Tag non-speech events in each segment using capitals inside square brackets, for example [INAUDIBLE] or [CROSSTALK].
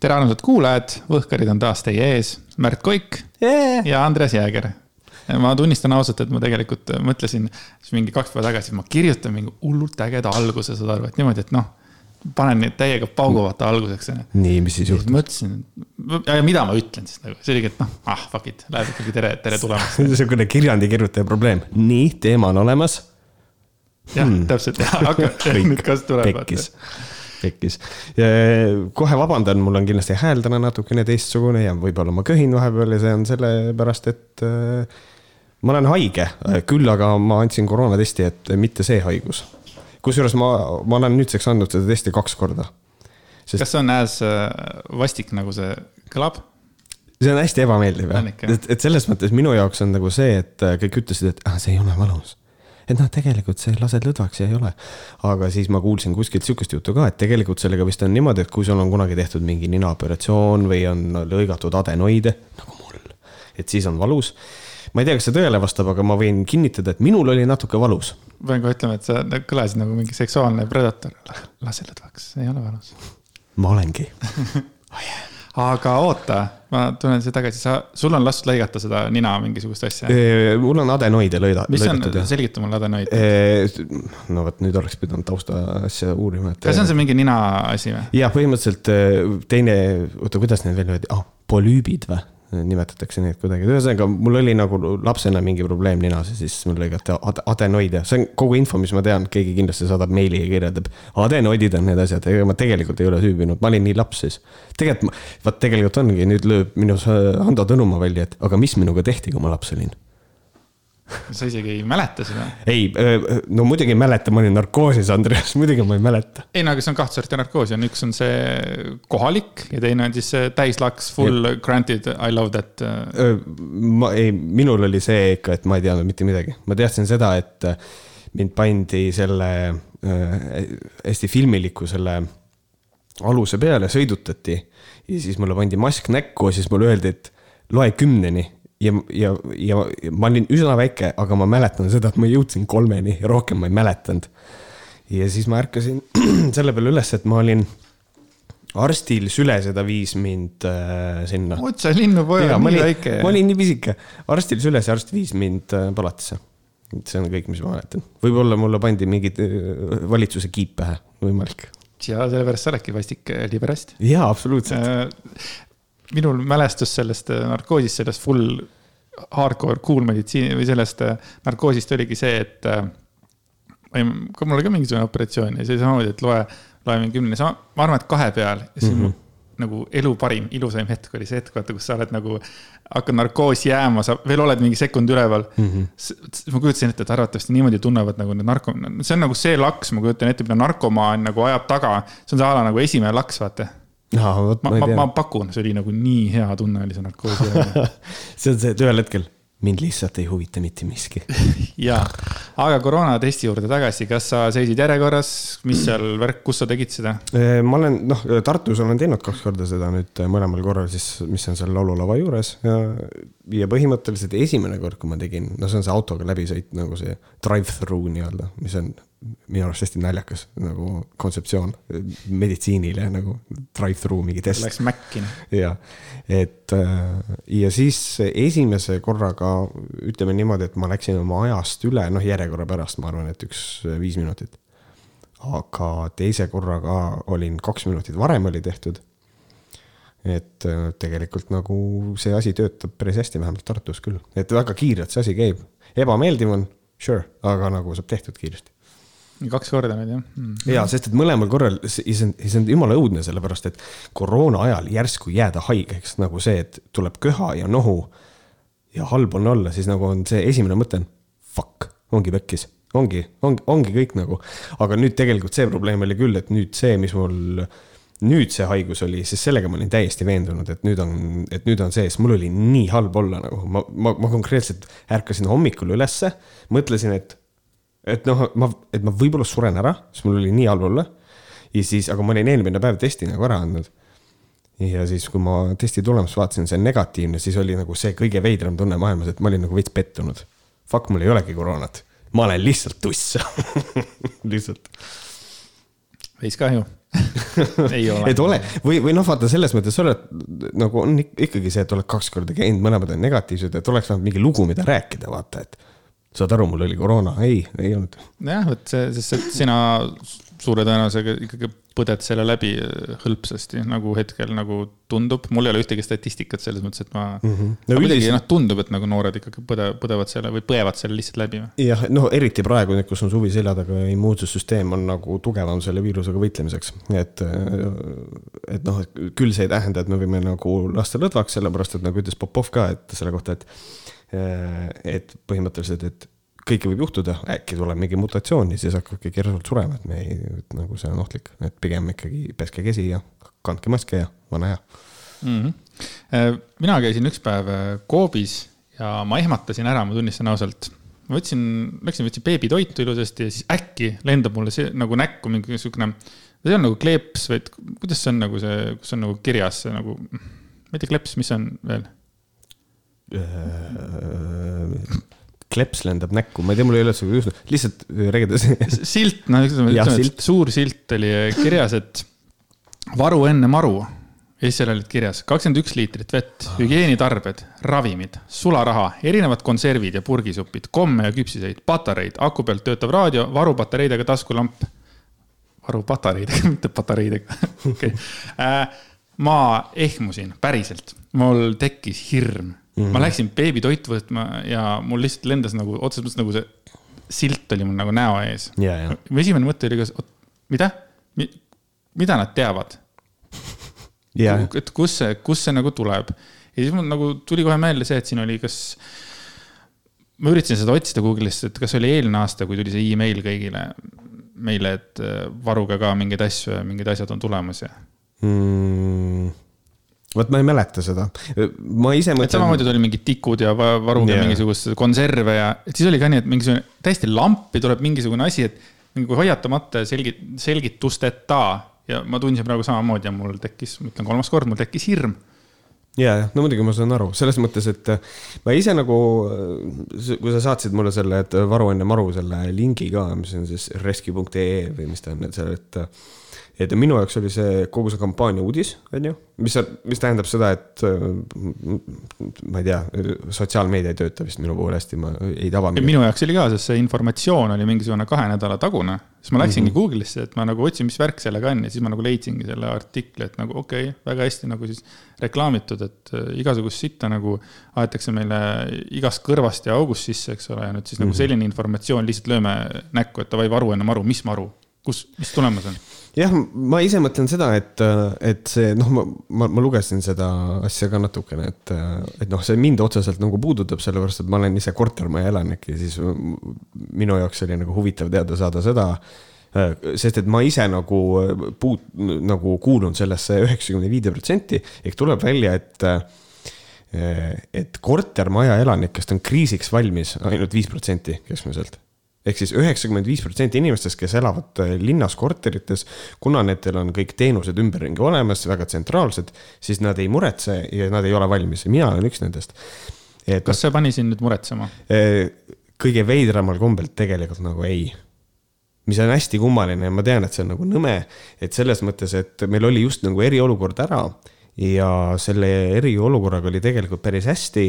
tere, armsad kuulajad, Võhkarid on taas teie ees, Märt Koik yeah. ja Andres Jääger. ma tunnistan ausalt, et ma tegelikult mõtlesin mingi kaks päeva tagasi, ma kirjutan mingi hullult ägeda alguse, saad aru, et niimoodi, et noh panen neid täiega paugu vaata alguseks nii, mis siis juhtub? mõtlesin, mida ma ütlen siis nagu, see oligi, et noh, ah fuck it, läheb ikkagi tere, tere tulemast [LAUGHS] niisugune kirjandi kirjutaja probleem, nii, teema on olemas. jah hmm., täpselt, [LAUGHS] hakka, nüüd kas tuleb. pekkis, pekkis. kohe vabandan, mul on kindlasti hääl täna natukene teistsugune ja võib-olla ma köhin vahepeal ja see on sellepärast, et äh, ma olen haige, küll aga ma andsin koroonatesti, et mitte see haigus kusjuures ma, ma olen nüüdseks andnud seda testi kaks korda Sest.... kas see on as äh, vastik, nagu see kõlab? see on hästi ebameeldiv jah, et, et selles mõttes minu jaoks on nagu see, et äh, kõik ütlesid, et ah, see ei ole valus. Et noh, tegelikult see lased lõdvaks ja ei ole. aga siis ma kuulsin kuskilt sihukest juttu ka, et tegelikult sellega vist on niimoodi, et kui sul on kunagi tehtud mingi ninaoperatsioon või on lõigatud adenoide, nagu mul, et siis on valus ma ei tea, kas see tõele vastab, aga ma võin kinnitada, et minul oli natuke valus. pean kohe ütlema, et sa kõlasid nagu mingi seksuaalne predator. lase lõdvaks, ei ole valus. ma olengi oh [LAUGHS] yeah. Aga oota, ma tulen siia tagasi, sa, sul on lastud lõigata seda nina mingisugust asja? mul on adenoide lõida. mis on, selgita mulle adenoid. no vot, nüüd oleks pidanud tausta asja uurima, et. kas see on see mingi nina asi või? jah, põhimõtteliselt teine, oota, kuidas need veel öeldi, ah, polüübid või? Nimetatakse neid kuidagi, ühesõnaga mul oli nagu lapsena mingi probleem ninas ja siis mul lõigati adenoide, see on kogu info, mis ma tean, keegi kindlasti saadab meili ja kirjeldab. adenoidid on need asjad, ega ma tegelikult ei ole süüvinud, ma olin nii laps siis. tegelikult, vaat tegelikult ongi, nüüd lööb minus Hando Tõnumaa välja, et aga mis minuga tehti, kui ma laps olin sa isegi ei mäleta seda? ei, no muidugi ei mäleta, ma olin narkoosis, Andreas, muidugi ma ei mäleta. ei no aga see on kahte sorti narkoosi, on üks on see kohalik ja teine on siis see täislaks, full ja. granted, I love that. ma ei, minul oli see ikka, et ma ei teadnud mitte midagi, ma teadsin seda, et mind pandi selle hästi filmiliku selle aluse peale, sõidutati ja siis mulle pandi mask näkku ja siis mulle öeldi, et loe kümneni ja, ja, ja ma olin üsna väike, aga ma mäletan seda, et ma jõudsin kolmeni ja rohkem ma ei mäletanud. ja siis ma ärkasin [CLEARS THROAT] selle peale üles, et ma olin arstil Süleseda viis mind äh, sinna. otse linnupoja, nii väike. ma olin nii pisike, arstil Süles ja arst viis mind äh, palatisse. see on kõik, mis ma mäletan. võib-olla mulle pandi mingi äh, valitsuse kiip pähe, võimalik. ja sellepärast sa oledki vastik äh, liberast. jaa, absoluutselt äh, minul mälestus sellest äh, narkoosist, sellest full hardcore cool meditsiini või sellest äh, narkoosist oligi see, et äh, ma ei, mul oli ka mingisugune operatsioon ja see samamoodi, et loe, loe mingi kümne, ma arvan, et kahe peal ja siis mm -hmm. nagu elu parim, ilusaim hetk oli see hetk, vaata, kus sa oled nagu, hakkad narkoosi jääma, sa veel oled mingi sekund üleval mm. -hmm. ma kujutasin ette, et arvatavasti niimoodi tunnevad nagu need narko-, see on nagu see laks, ma kujutan ette, mida narkomaan nagu ajab taga. see on see ala nagu esimene laks, vaata no, ma, ma, ma, pakun, see oli nagu nii hea tunne oli see narkoosi ajal. [LAUGHS] See on see, et ühel hetkel mind lihtsalt ei huvita mitte miski. [LAUGHS] Jaa, aga koroonatesti juurde tagasi, kas sa seisid järjekorras, mis seal värk, kus sa tegid seda? ma olen, noh, Tartus olen teinud kaks korda seda nüüd mõlemal korral siis, mis on seal laululava juures. Ja, ja põhimõtteliselt esimene kord, kui ma tegin, no see on see autoga läbisõit nagu see drive-through nii-öelda, mis on minu arust hästi naljakas nagu kontseptsioon meditsiinile nagu drive-through mingi test. Läks Maci. jah, et äh, ja siis esimese korraga ütleme niimoodi, et ma läksin oma ajast üle, noh järjekorra pärast, ma arvan, et üks viis minutit. aga teise korraga olin kaks minutit varem oli tehtud. et äh, tegelikult nagu see asi töötab päris hästi, vähemalt Tartus küll, et väga kiirelt see asi käib, ebameeldiv on, sure, aga nagu saab tehtud kiiresti kaks korda nüüd jah mm. -hmm. ja, sest et mõlemal korral, see on, see on jumala õudne, sellepärast et koroona ajal järsku jääda haigeks nagu see, et tuleb köha ja nohu. ja halb on olla, siis nagu on see esimene mõte on fuck, ongi pekkis, ongi, ongi, ongi kõik nagu. aga nüüd tegelikult see probleem oli küll, et nüüd see, mis mul nüüd see haigus oli, siis sellega ma olin täiesti veendunud, et nüüd on, et nüüd on sees, mul oli nii halb olla nagu ma, ma, ma konkreetselt ärkasin hommikul ülesse, mõtlesin, et et noh, ma, et ma võib-olla suren ära, sest mul oli nii halb olla. ja siis, aga ma olin eelmine päev testi nagu ära andnud. ja siis, kui ma testi tulemust vaatasin, see on negatiivne, siis oli nagu see kõige veidram tunne maailmas, et ma olin nagu veits pettunud. Fuck, mul ei olegi koroonat, ma olen lihtsalt tuss [LAUGHS] lihtsalt. veits kahju [LAUGHS] ei ole. et ole või, või noh, vaata selles mõttes sa oled nagu on ik- ikkagi see, et oled kaks korda käinud, mõlemad on negatiivsed, et oleks vähemalt mingi lugu, mida rääkida, vaata, et. Saad aru, mul oli koroona, ei, ei olnud. jah, vot see, sest et sina suure tõenäosusega ikkagi põded selle läbi hõlpsasti, nagu hetkel nagu tundub. mul ei ole ühtegi statistikat selles mõttes, et ma mm. -hmm. No, muidugi üldiselt... noh, tundub, et nagu noored ikkagi põde, põdevad selle või põevad selle lihtsalt läbi. jah, no eriti praegu nüüd, kus on suvi selja taga ja immuunsussüsteem on nagu tugevam selle viirusega võitlemiseks. et, et noh, küll see ei tähenda, et me võime nagu lasta lõdvaks, sellepärast et nagu ütles Popov ka, et selle kohta, et, et põhimõtteliselt, et kõike võib juhtuda, äkki tuleb mingi mutatsioon ja siis hakkab keegi järsult surema, et me ei, et nagu see on ohtlik, et pigem ikkagi peske käsi ja kandke maske ja vana hea mm. -hmm. mina käisin üks päev äh, Coopis ja ma ehmatasin ära, ma tunnistan ausalt. ma võtsin, läksin, võtsin beebitoitu ilusasti ja siis äkki lendab mulle see nagu näkku mingi niisugune, see on nagu kleeps või kuidas see on nagu see, kus on nagu kirjas see nagu, ma ei tea, kleeps, mis see on veel? Äh, kleps lendab näkku, ma ei tea, mul ei ole seda just, lihtsalt äh, räägida. silt, no ütleme, ütleme, suur silt oli kirjas, et varu enne maru. ja siis seal olid kirjas kakskümmend üks liitrit vett, hügieenitarbed, ravimid, sularaha, erinevad konservid ja purgisupid, komme ja küpsiseid, patareid, aku pealt töötav raadio, varupatareidega taskulamp. varupatareidega, [LAUGHS] mitte patareidega, [LAUGHS] okei. Äh, ma ehmusin, päriselt, mul tekkis hirm Mm ma läksin beebitoitu võtma ja mul lihtsalt lendas nagu otseses mõttes nagu see silt oli mul nagu näo ees yeah,. Yeah. mu esimene mõte oli, kas, mida Mi,, mida nad teavad yeah.? et kus see, kust see nagu tuleb ja siis mul nagu tuli kohe meelde see, et siin oli, kas, ma üritasin seda otsida Google'ist, et kas oli eelmine aasta, kui tuli see email kõigile meile, et äh, varuge ka mingeid asju ja mingid asjad on tulemas ja mm vot ma ei mäleta seda, ma ise mõtlen. samamoodi tuli mingid tikud ja varuge yeah. mingisugust konserve ja, et siis oli ka nii, et mingisugune täiesti lampi tuleb mingisugune asi, et mingi hoiatamata selgit-, selgitusteta ja ma tundsin praegu samamoodi ja mul tekkis, ma ütlen kolmas kord, mul tekkis hirm ja, jah, no muidugi ma saan aru, selles mõttes, et ma ise nagu, kui sa saatsid mulle selle, et varu enne maru selle lingi ka, mis on siis rescue.ee või mis ta on, et seal, et et minu jaoks oli see kogu see kampaania uudis, on ju, mis, mis tähendab seda, et ma ei tea, sotsiaalmeedia ei tööta vist minu puhul hästi, ma ei taba. minu jaoks oli ka, sest see informatsioon oli mingisugune kahe nädala tagune. siis ma läksingi mm -hmm. Google'isse, et ma nagu otsin, mis värk sellega on ja siis ma nagu leidsingi selle artikli, et nagu okei okay,, väga hästi nagu siis reklaamitud, et äh, igasugust sitta nagu aetakse meile igast kõrvast ja august sisse, eks ole, ja nüüd siis mm -hmm. nagu mhm. selline informatsioon lihtsalt lööme näkku, et davai, varu enne maru, mis maru, kus, mis tulemas on jah, ma ise mõtlen seda, et, et see noh, ma, ma, ma lugesin seda asja ka natukene, et, et noh, see mind otseselt nagu puudutab, sellepärast et ma olen ise kortermaja elanik ja siis minu jaoks oli nagu huvitav teada saada seda sest et ma ise nagu puut-, nagu kuulun sellesse üheksakümne viide protsenti, ehk tuleb välja, et et kortermaja elanikest on kriisiks valmis ainult viis protsenti keskmiselt ehk siis üheksakümmend viis protsenti inimestest, kes elavad äh, linnas korterites, kuna nendel on kõik teenused ümberringi olemas, väga tsentraalsed, siis nad ei muretse ja nad ei ole valmis mina olen üks nendest. kas see pani sind nüüd muretsema? Äh, kõige veidramal kombel tegelikult nagu ei mis on hästi kummaline ja ma tean, et see on nagu nõme, et selles mõttes, et meil oli just nagu eriolukord ära ja selle eriolukorraga oli tegelikult päris hästi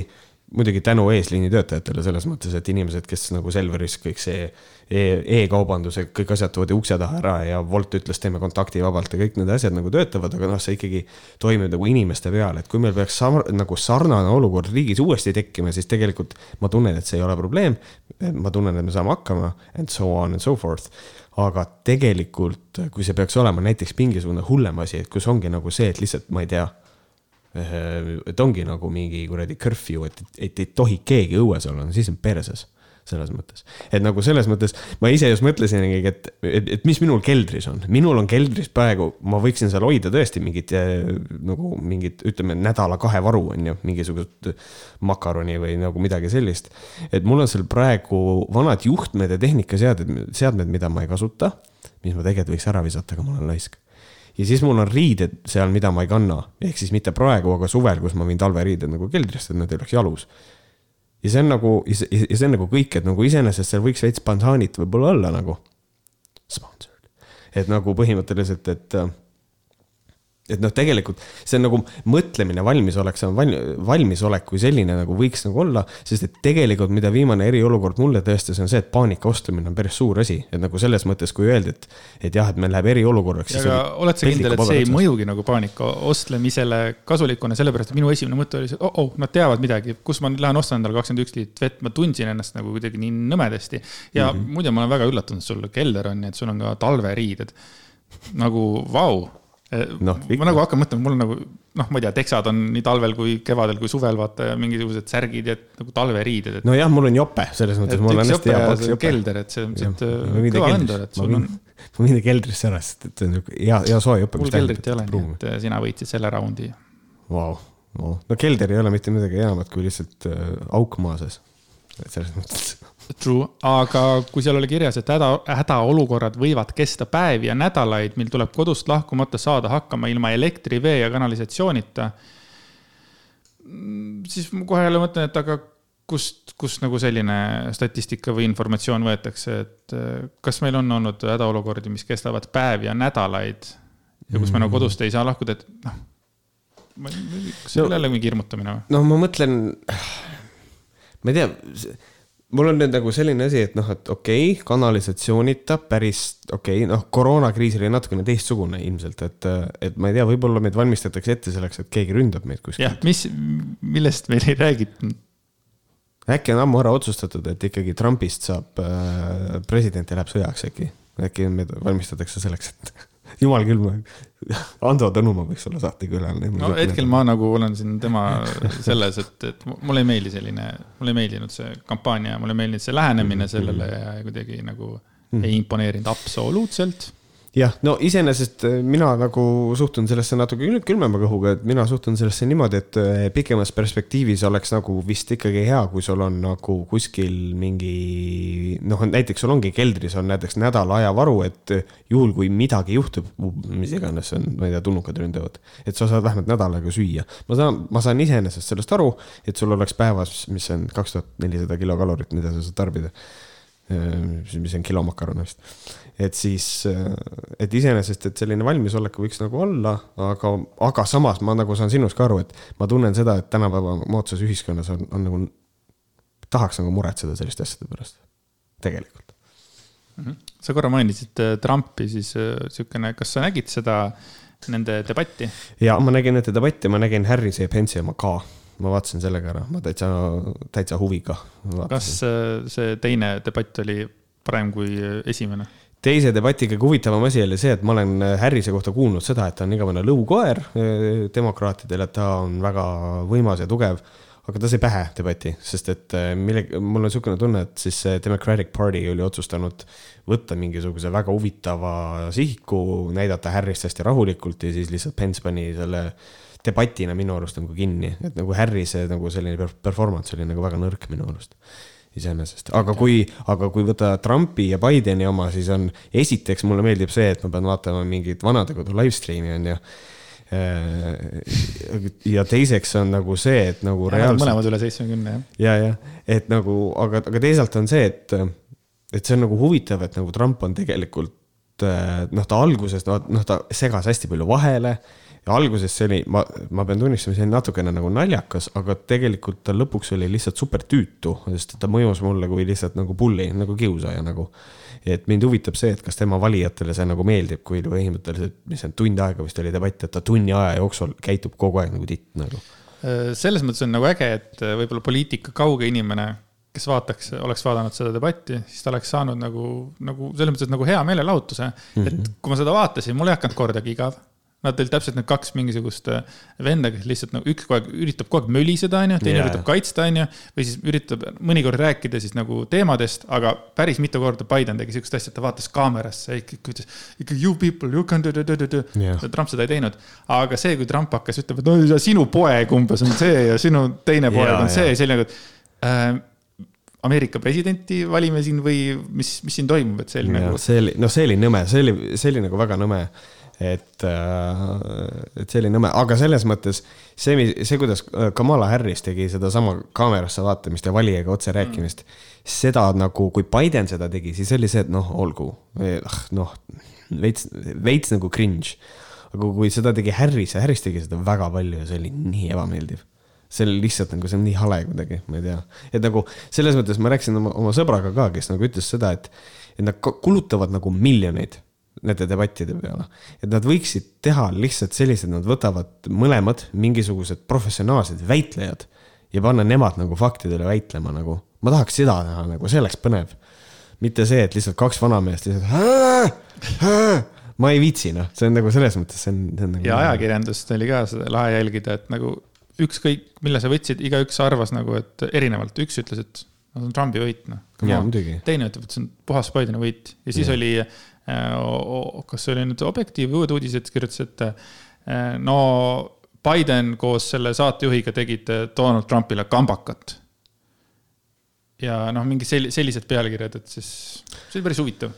muidugi tänu eesliini töötajatele selles mõttes, et inimesed, kes nagu Selveris kõik see e-kaubanduse e, kõik asjad toodi ukse taha ära ja Wolt ütles, teeme kontakti vabalt ja kõik need asjad nagu töötavad, aga noh, see ikkagi toimib nagu inimeste peal, et kui meil peaks sar, nagu sarnane olukord riigis uuesti tekkima, siis tegelikult ma tunnen, et see ei ole probleem. ma tunnen, et me saame hakkama and so on and so forth aga tegelikult, kui see peaks olema näiteks mingisugune hullem asi, et kus ongi nagu see, et lihtsalt ma ei tea et ongi nagu mingi kuradi curfew, et, et ei tohi keegi õues olla, no siis on perses selles mõttes. et nagu selles mõttes ma ise just mõtlesingi, et, et, et mis minul keldris on, minul on keldris praegu, ma võiksin seal hoida tõesti mingit nagu mingit, ütleme nädala-kahe varu on ju, mingisugust makaroni või nagu midagi sellist. et mul on seal praegu vanad juhtmed ja tehnikaseadmed, seadmed, mida ma ei kasuta, mis ma tegelikult võiks ära visata, aga ma olen laisk ja siis mul on riided seal, mida ma ei kanna, ehk siis mitte praegu, aga suvel, kus ma võin talveriided nagu keldrisse, et nad ei oleks jalus. ja see on nagu, ja see on nagu kõik, et nagu iseenesest seal võiks veits spontaanit võib-olla olla nagu. Sponsored. et nagu põhimõtteliselt, et et noh, tegelikult see on nagu mõtlemine, valmisolek, see on val, valmisolek kui selline nagu võiks nagu olla, sest et tegelikult, mida viimane eriolukord mulle tõestas, on see, et paanika ostlemine on päris suur asi, et nagu selles mõttes, kui öeldi, et, et jah, et meil läheb eriolukorraks. aga oled sa kindel, et see ei mõjugi nagu paanika ostlemisele kasulikuna, sellepärast et minu esimene mõte oli see, et oh, oh, nad teavad midagi, kus ma nüüd lähen ostan endale kakskümmend üks liitrit vett, ma tundsin ennast nagu kuidagi nii nõmedasti. ja mm -hmm. muide, ma olen väga üllatunud, sul kelder on, nii et sul on ka talveriided. nagu vau no, ma nagu hakkan mõtlema, mul on nagu noh, ma ei tea, teksad on nii talvel kui kevadel kui suvel vaata mingisugused särgid ja nagu talveriided et.... nojah, mul on jope selles mõttes, mul on hästi hea paks jope. kelder, et see on siit kõva vendor, et sul on. [LAUGHS] ma võin keldrisse ära, sest et see on niisugune hea, hea soe jope. mul keldrit ei ole, nii et äh, sina võitsid selle raundi. Vau, no kelder ei ole mitte midagi enamat kui lihtsalt äh, auk maa sees. et selles mõttes [LAUGHS] True, aga kui seal oli kirjas, et häda, hädaolukorrad võivad kesta päevi ja nädalaid, mil tuleb kodust lahkumata saada hakkama ilma elektri, vee ja kanalisatsioonita. siis ma kohe jälle mõtlen, et aga kust, kust nagu selline statistika või informatsioon võetakse, et eh, kas meil on olnud hädaolukordi, mis kestavad päevi ja nädalaid ja kus me nagu kodust ei saa lahkuda, et noh. kas see ei ole jälle mingi hirmutamine või? noh, ma mõtlen, ma ei tea mul on nüüd nagu selline asi, et noh, et okei okay,, kanalisatsioonita päris okei okay,, noh, koroonakriis oli natukene teistsugune ilmselt, et, et ma ei tea, võib-olla meid valmistatakse ette selleks, et keegi ründab meid kuskilt. jah, mis, millest meil ei räägitud? äkki on ammu ära otsustatud, et ikkagi Trumpist saab äh, president ja läheb sõjaks äkki, äkki meid valmistatakse selleks, et [LAUGHS] jumal küll, Ando Tõnumaa võiks olla saatekülaline. no hetkel ma nagu olen siin tema selles, et, et mulle ei meeldi selline, mulle ei meeldinud see kampaania, mulle ei meeldinud see lähenemine mhm. sellele ja kuidagi nagu mm. ei imponeerinud absoluutselt jah, no iseenesest äh, mina nagu suhtun sellesse natuke külmema kõhuga, et mina suhtun sellesse niimoodi, et äh, pikemas perspektiivis oleks nagu vist ikkagi hea, kui sul on nagu kuskil mingi noh, näiteks sul ongi keldris on näiteks nädala ajavaru, et juhul kui midagi juhtub, mis iganes on, ma ei tea, tulnukad ründavad, et sa saad vähemalt nädal aega süüa. ma saan, ma saan iseenesest sellest aru, et sul oleks päevas, mis on kaks tuhat nelisada kilokalorit, mida sa saad tarbida mis on kilo makaronist et siis, äh, et iseenesest, et selline valmisolek võiks nagu olla, aga, aga samas ma nagu saan sinust ka aru, et ma tunnen seda, et tänapäeva moodsas ühiskonnas on, on nagu, tahaks nagu muretseda selliste asjade pärast, tegelikult mm. -hmm. sa korra mainisid äh, Trumpi, siis äh, kas sa nägid seda, nende debatti? ja ma nägin nende debatti, ma nägin Harrise ja Pence'i oma ka ma vaatasin selle ka ära, ma täitsa, täitsa huviga. kas see teine debatt oli parem kui esimene? teise debatiga kõige huvitavam asi oli see, et ma olen äh, Harrise kohta kuulnud seda, et ta on igavene lõukoer äh, demokraatidele, et ta on väga võimas ja tugev. aga ta sai pähe debati, sest et äh, mille, mul on niisugune tunne, et siis see Democratic Party oli otsustanud võtta mingisuguse väga huvitava sihiku, näidata Harrist hästi rahulikult ja siis lihtsalt Pence pani selle debatina minu arust nagu kinni, et nagu Harrise nagu selline performance oli nagu väga nõrk minu arust iseenesest, aga kui, aga kui võtta Trumpi ja Bideni oma, siis on, esiteks mulle meeldib see, et ma pean vaatama mingit vanadekodu live stream'i on ju äh, ja teiseks on nagu see, et nagu reaalselt. mõlemad üle seitsmekümne jah. ja, jah, et nagu, aga, aga teisalt on see, et, et see on nagu huvitav, et nagu Trump on tegelikult äh, noh, ta alguses noh, ta segas hästi palju vahele ja alguses see oli, ma, ma pean tunnistama, see oli natukene nagu naljakas, aga tegelikult ta lõpuks oli lihtsalt super tüütu, sest ta mõjus mulle kui lihtsalt nagu bully, nagu kiusaja nagu. et mind huvitab see, et kas tema valijatele see nagu meeldib, kui põhimõtteliselt, mis see on, tund aega vist oli debatt, et ta tunni aja jooksul käitub kogu aeg nagu titt nagu. Äh, selles mõttes on nagu äge, et äh, võib-olla poliitika kauge inimene kes vaataks, oleks vaadanud seda debatti, siis ta oleks saanud nagu, nagu selles mõttes nagu hea meelelahutuse mm. -hmm. et kui ma seda vaatasin, mul ei hakanud kordagi igav Nad olid täpselt need kaks mingisugust äh, venda, kes lihtsalt nagu üks kogu aeg üritab kogu aeg möliseda, onju, teine yeah. üritab kaitsta, onju. või siis üritab mõnikord rääkida siis nagu teemadest, aga päris mitu korda Biden tegi siukest asja, et ta vaatas kaamerasse ütles. ikka you people, you can do, do, do, do yeah.. Trump seda ei teinud. aga see, kui Trump hakkas ütlema, et no sinu poeg umbes on see ja sinu teine poeg yeah, on see yeah., oli nagu äh,. Ameerika presidenti valime siin või mis, mis siin toimub, et see oli ja, nagu. see oli, noh, see oli nõme, see oli, see oli nagu väga nõme et, äh, et see oli nõme, aga selles mõttes see, see, kuidas Kamala Harris tegi sedasama kaamerasse vaatamist ja valijaga otse rääkimist mm., seda nagu, kui Biden seda tegi, siis oli see, et noh, olgu, ah, noh, veits, veits nagu cringe. aga kui seda tegi Harris ja Harris tegi seda väga palju ja see oli nii ebameeldiv see oli lihtsalt nagu, see on nii hale kuidagi, ma ei tea. et nagu selles mõttes ma rääkisin oma, oma sõbraga ka, kes nagu ütles seda, et, et nad kulutavad nagu miljoneid nende debattide peale. et nad võiksid teha lihtsalt sellised, nad võtavad mõlemad mingisugused professionaalsed väitlejad ja panna nemad nagu faktidele väitlema nagu. ma tahaks seda teha nagu, see oleks põnev. mitte see, et lihtsalt kaks vanameest lihtsalt. ma ei viitsi noh, see on nagu selles mõttes, see on, see on nagu. ja ajakirjandust oli ka seda lahe jälgida, et nagu ükskõik, mille sa võtsid, igaüks arvas nagu, et erinevalt, üks ütles, et no see on Trumpi võit, noh. teine ütleb, et see on puhas Bideni võit ja siis ja. oli, kas see oli nüüd Objektiiv või Uued Uudised kirjutas, et äh, no Biden koos selle saatejuhiga tegid Donald Trumpile kambakat. ja noh, mingi sellised pealkirjad, et siis see oli päris huvitav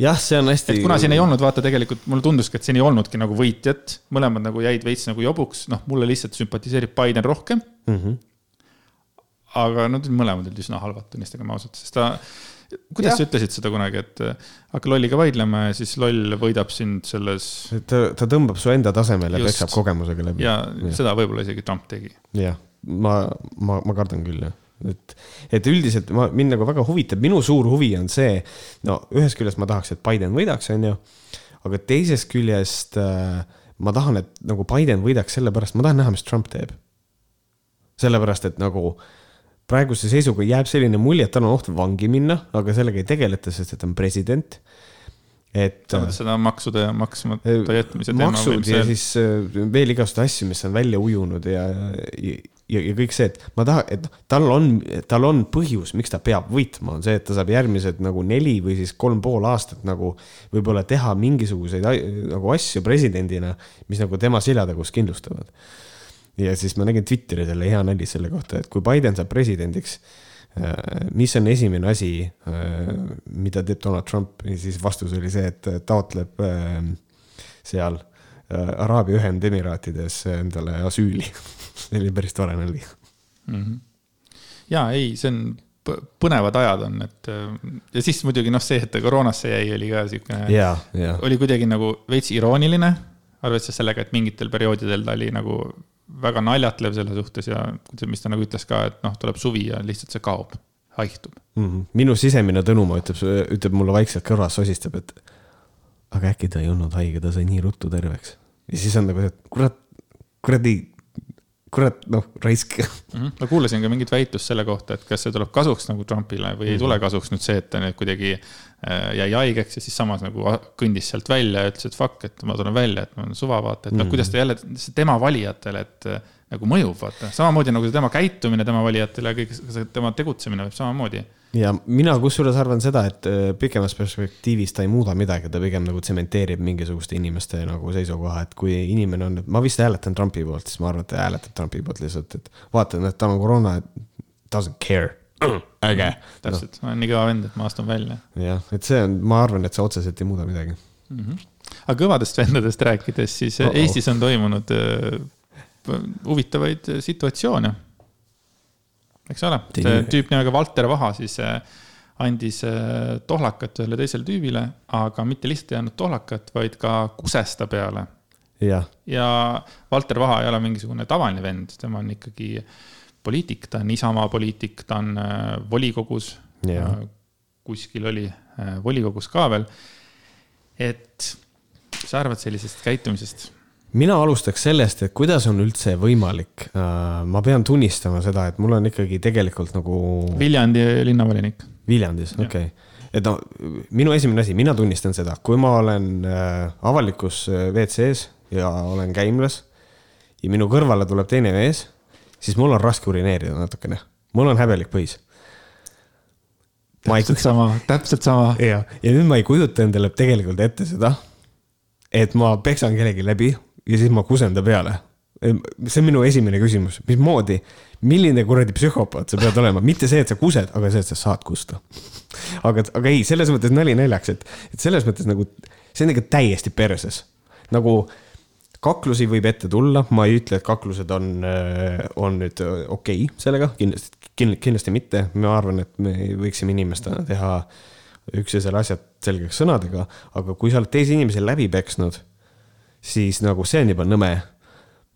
jah, see on hästi. et kuna siin ei olnud, vaata tegelikult mulle tunduski, et siin ei olnudki nagu võitjat, mõlemad nagu jäid veits nagu jobuks, noh, mulle lihtsalt sümpatiseerib Biden rohkem mm. -hmm. aga nad no, mõlemad olid üsna halvad, tunnistagem ausalt, sest ta, kuidas ja. sa ütlesid seda kunagi, et äh, hakka lolliga vaidlema ja siis loll võidab sind selles. ta, ta tõmbab su enda tasemele ja peksab kogemusega läbi. ja, seda võib-olla isegi Trump tegi. jah, ma, ma, ma kardan küll, jah et, et üldiselt ma, mind nagu väga huvitab, minu suur huvi on see, no ühest küljest ma tahaks, et Biden võidaks, on ju, aga teisest küljest äh, ma tahan, et nagu Biden võidaks sellepärast, ma tahan näha, mis Trump teeb. sellepärast, et nagu praeguse seisuga jääb selline mulje, et tal on oht vangi minna, aga sellega ei tegeleta, sest et ta on president et. samas seda maksude maksmata jätmise teema. maksud ja siis äh, veel igasuguseid asju, mis on välja ujunud ja, ja, ja, ja kõik see, et ma tahan, et tal on, tal on põhjus, miks ta peab võitma, on see, et ta saab järgmised nagu neli või siis kolm pool aastat nagu võib-olla teha mingisuguseid nagu asju presidendina, mis nagu tema seljatagus kindlustavad. Ja siis ma nägin Twitteris jälle hea nali selle kohta, et kui Biden saab presidendiks Äh, mis on esimene asi, äh, mida teeb Donald Trump ja siis vastus oli see, et taotleb äh, seal Araabia Ühendemiraatides endale asüüli [LAUGHS] see oli päris tore nali mm. -hmm. ja ei, see on põnevad ajad on, et ja siis muidugi noh, see, et ta koroonasse jäi, oli ka siukene, oli kuidagi nagu veits irooniline, arvestades sellega, et mingitel perioodidel ta oli nagu väga naljatlev selle suhtes ja mis ta nagu ütles ka, et noh, tuleb suvi ja lihtsalt see kaob, haihtub mm. -hmm. minu sisemine Tõnumaa ütleb, ütleb mulle vaikselt kõrvas, sosistab, et aga äkki ta ei olnud haige, ta sai nii ruttu terveks. ja siis on nagu, et kurat, kuradi kurat, noh, raisk mm. -hmm. ma kuulasin ka mingit väitlust selle kohta, et kas see tuleb kasuks nagu Trumpile või mm -hmm. ei tule kasuks nüüd see, et ta nüüd kuidagi äh, jäi haigeks ja siis samas nagu kõndis sealt välja ja ütles, et fuck, et ma tulen välja, et mul on suva, vaata, et noh mm -hmm., kuidas ta jälle, tema valijatele, et äh, nagu mõjub, vaata, samamoodi nagu tema käitumine tema valijatele, kõik tema tegutsemine võib samamoodi ja mina kusjuures arvan seda, et äh, pikemas perspektiivis ta ei muuda midagi, ta pigem nagu tsementeerib mingisuguste inimeste nagu seisukoha, et kui inimene on, ma vist hääletan Trumpi poolt, siis ma arvan, et ta hääletab Trumpi poolt lihtsalt, et vaata, et tal on koroona, doesn't care äge. täpselt no., ma olen nii kõva vend, et ma astun välja. jah, et see on, ma arvan, et see otseselt ei muuda midagi mm. -hmm. aga kõvadest vendadest rääkides, siis oh -oh. Eestis on toimunud uh, huvitavaid situatsioone eks ole, see tüüp nimega Valter Vaha siis äh, andis äh, tohlakat ühele teisele tüübile, aga mitte lihtsalt ei andnud tohlakat, vaid ka kuses ta peale. ja, ja Valter Vaha ei ole mingisugune tavaline vend, tema on ikkagi poliitik, ta on Isamaa poliitik, ta on äh, volikogus. kuskil oli volikogus ka veel. et mis sa arvad sellisest käitumisest? Mina alustaks sellest, et kuidas on üldse võimalik. Äh, ma pean tunnistama seda, et mul on ikkagi tegelikult nagu. Viljandi linnavolinik. Viljandis, okei okay. et no minu esimene asi, mina tunnistan seda, kui ma olen äh, avalikus äh, WC-s ja olen käimlas ja minu kõrvale tuleb teine mees, siis mul on raske urineerida natukene, mul on häbelik põis täpselt sama, täpselt sama. ja, ja nüüd ma ei kujuta endale tegelikult ette seda, et ma peksan kellegi läbi ja siis ma kusen ta peale. see on minu esimene küsimus, mismoodi, milline kuradi psühhopaat sa pead olema, mitte see, et sa kused, aga see, et sa saad kusta. aga, aga ei, selles mõttes nali naljaks, et, et selles mõttes nagu see on ikka täiesti perses nagu kaklusi võib ette tulla, ma ei ütle, et kaklused on, on nüüd okei okay sellega, kindlasti, kindlasti mitte. ma arvan, et me võiksime inimestena teha üksteisele asjad selgeks sõnadega, aga kui sa oled teise inimese läbi peksnud, siis nagu see on juba nõme.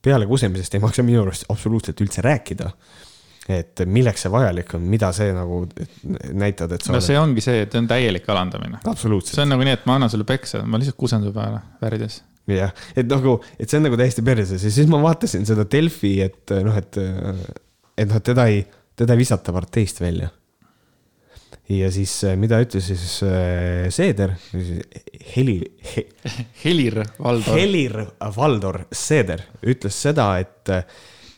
peale kusemisest ei maksa minu arust absoluutselt üldse rääkida et milleks see vajalik on, mida see nagu näitad, et sa no oled... see ongi see, et on täielik alandamine. see on nagu nii, et ma annan sulle peksa, ma lihtsalt kusen su peale värvides. jah, et nagu, et see on nagu täiesti perses ja siis ma vaatasin seda Delfi, et noh, et, et noh, teda ei, teda ei visata parteist välja. Ja siis mida ütles siis äh, Seeder, Heli he,. Helir-Valdor. Helir-Valdor Seeder ütles seda, et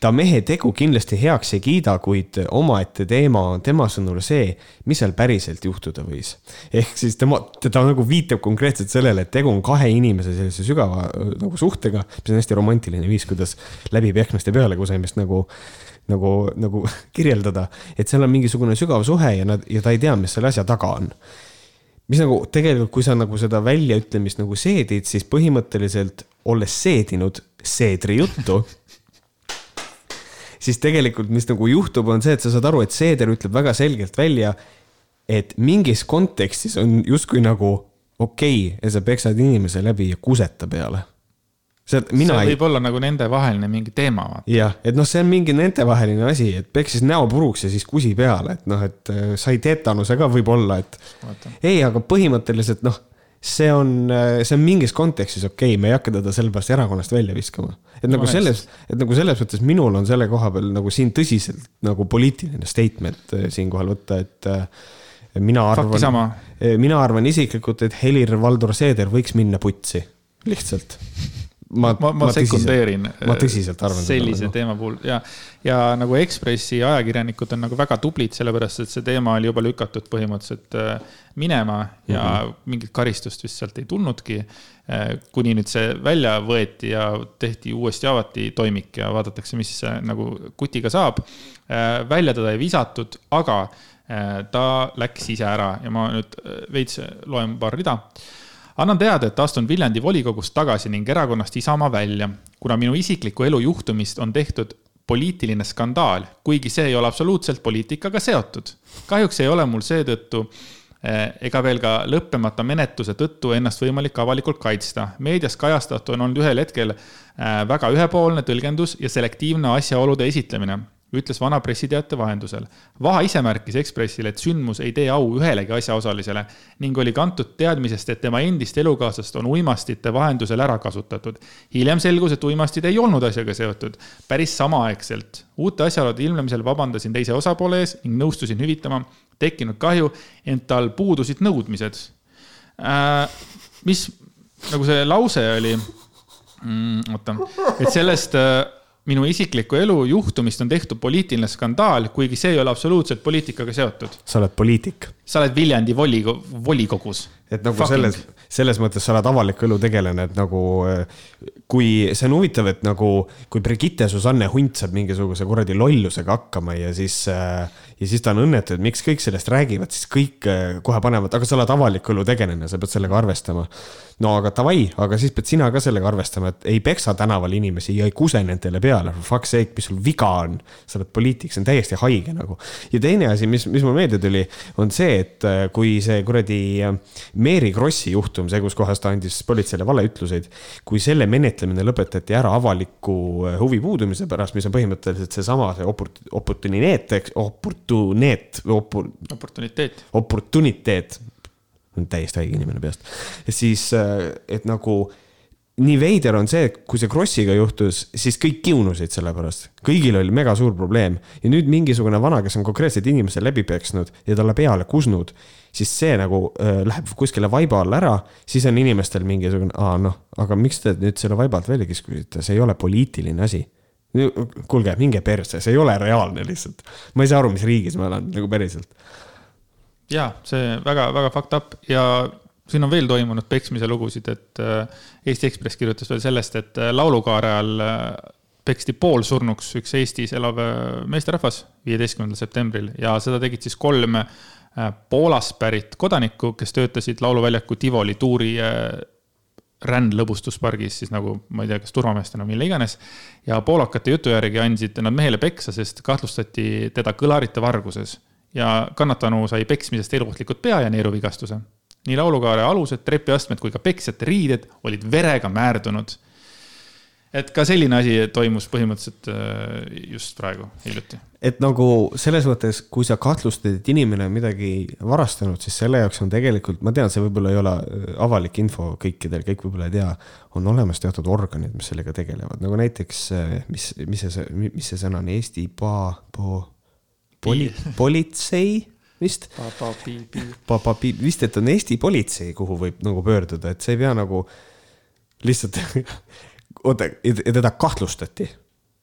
ta mehe tegu kindlasti heaks ei kiida, kuid omaette teema on tema sõnul see, mis seal päriselt juhtuda võis. ehk siis tema, ta nagu viitab konkreetselt sellele, et tegu on kahe inimese sellise sügava nagu suhtega, mis on hästi romantiline viis, kuidas läbi pehmeste peale kusemist nagu nagu, nagu [LAUGHS] kirjeldada, et seal on mingisugune sügav suhe ja nad, ja ta ei tea, mis selle asja taga on mis nagu tegelikult, kui sa nagu seda väljaütlemist nagu seedid, siis põhimõtteliselt olles seedinud seedri juttu [LAUGHS] siis tegelikult, mis nagu juhtub, on see, et sa saad aru, et Seeder ütleb väga selgelt välja, et mingis kontekstis on justkui nagu okei okay,, sa peksad inimese läbi ja kuseta peale. See võib ei... olla nagu nendevaheline mingi teema. jah, et noh, see on mingi nendevaheline asi, et peksis näo puruks ja siis kusi peale, et noh, et äh, sai tetanuse ka võib-olla, et. ei, aga põhimõtteliselt noh see on, see on mingis kontekstis okei okay,, me ei hakka teda sellepärast erakonnast välja viskama. et nagu selles, et nagu selles mõttes minul on selle koha peal nagu siin tõsiselt nagu poliitiline statement eh, siinkohal võtta, et eh, mina arvan, mina arvan isiklikult, et Helir-Valdor Seeder võiks minna putsi, lihtsalt ma, ma, ma, ma sekundeerin. ma tõsiselt arvan. sellise teema puhul ja, ja nagu Ekspressi ajakirjanikud on nagu väga tublid, sellepärast et see teema oli juba lükatud põhimõtteliselt äh, minema ja mm -hmm. mingit karistust vist sealt ei tulnudki. Äh, kuni nüüd see välja võeti ja tehti uuesti avati toimik ja vaadatakse, mis nagu kutiga saab. Äh, välja teda ei visatud, aga ta läks ise ära ja ma nüüd veits loen paar rida annan teada, et astun Viljandi volikogust tagasi ning erakonnast Isamaa välja, kuna minu isikliku elu juhtumist on tehtud poliitiline skandaal, kuigi see ei ole absoluutselt poliitikaga seotud. kahjuks ei ole mul seetõttu eh, ega veel ka lõppemata menetluse tõttu ennast võimalik avalikult kaitsta. meedias kajastatu on olnud ühel hetkel eh, väga ühepoolne tõlgendus ja selektiivne asjaolude esitlemine ütles vana pressiteate vahendusel. Vaha ise märkis Ekspressile, et sündmus ei tee au ühelegi asjaosalisele ning oli kantud teadmisest, et tema endist elukaaslast on uimastite vahendusel ära kasutatud. hiljem selgus, et uimastid ei olnud asjaga seotud, päris samaaegselt. uute asjaolude ilmnemisel vabandasin teise osapoole ees ning nõustusin hüvitama tekkinud kahju, ent tal puudusid nõudmised äh,. mis nagu see lause oli mm,, oota, et sellest äh, minu isikliku elu juhtumist on tehtud poliitiline skandaal, kuigi see ei ole absoluutselt poliitikaga seotud. sa oled poliitik. Sa oled Viljandi volikogu, volikogus. et nagu Fucking. selles, selles mõttes sa oled avaliku elu tegelane, et nagu kui see on huvitav, et nagu kui Brigitte Susanne Hunt saab mingisuguse kuradi lollusega hakkama ja siis äh, ja siis ta on õnnetu, et miks kõik sellest räägivad, siis kõik äh, kohe panevad, aga sa oled avaliku elu tegelane, sa pead sellega arvestama. no aga davai, aga siis pead sina ka sellega arvestama, et ei peksa tänaval inimesi ja ei kuse nendele peale, fuck sake, mis sul viga on. sa oled poliitik, see on täiesti haige nagu. ja teine asi, mis, mis mul meelde tuli, on see, et äh, kui see kuradi äh, Mary Krossi juhtum, see, kus kohas ta andis politseile valeütluseid, kui selle menetlemine lõpetati ära avaliku huvi puudumise pärast, mis on põhimõtteliselt seesama, see oport-, oportuniteet, eks, oport-, opportuneet opor,. oportuniteet. oportuniteet, täiesti haige inimene peast. siis, äh, et nagu nii veider on see, et kui see Krossiga juhtus, siis kõik kiunusid selle pärast. kõigil oli mega suur probleem ja nüüd mingisugune vana, kes on konkreetselt inimese läbi peksnud ja talle peale kusnud, siis see nagu äh, läheb kuskile vaiba alla ära, siis on inimestel mingisugune, aa noh, aga miks te nüüd selle vaiba alt välja kiskusite, see ei ole poliitiline asi kuulge, minge perse, see ei ole reaalne lihtsalt. ma ei saa aru, mis riigis ma elan nagu päriselt. ja see väga-väga fucked up ja siin on veel toimunud peksmise lugusid, et äh, Eesti Ekspress kirjutas veel sellest, et äh, laulukaare all äh, peksti poolsurnuks üks Eestis elav meesterahvas viieteistkümnendal septembril ja seda tegid siis kolm Poolast pärit kodanikku, kes töötasid lauluväljaku Tivoli tuuri rändlõbustuspargis siis nagu, ma ei tea, kas turvameestena või mille iganes. ja poolakate jutu järgi andsid nad mehele peksa, sest kahtlustati teda kõlarite varguses. ja kannatanu sai peksmisest eluohtlikud pea- ja neeruvigastuse. Nii laulukaare alused, trepiastmed kui ka peksjate riided olid verega määrdunud et ka selline asi toimus põhimõtteliselt äh, just praegu, hiljuti. et nagu selles mõttes, kui sa kahtlustad, et inimene on midagi varastanud, siis selle jaoks on tegelikult, ma tean, see võib-olla ei ole äh, avalik info kõikidel, kõik võib-olla ei tea. on olemas teatud organid, mis sellega tegelevad, nagu näiteks, äh, mis, mis see, mis see sõna on, Eesti pa-, po-, poli-, politsei vist. vist, et on Eesti politsei, kuhu võib nagu pöörduda, et sa ei pea nagu lihtsalt [LAUGHS] oota, teda kahtlustati,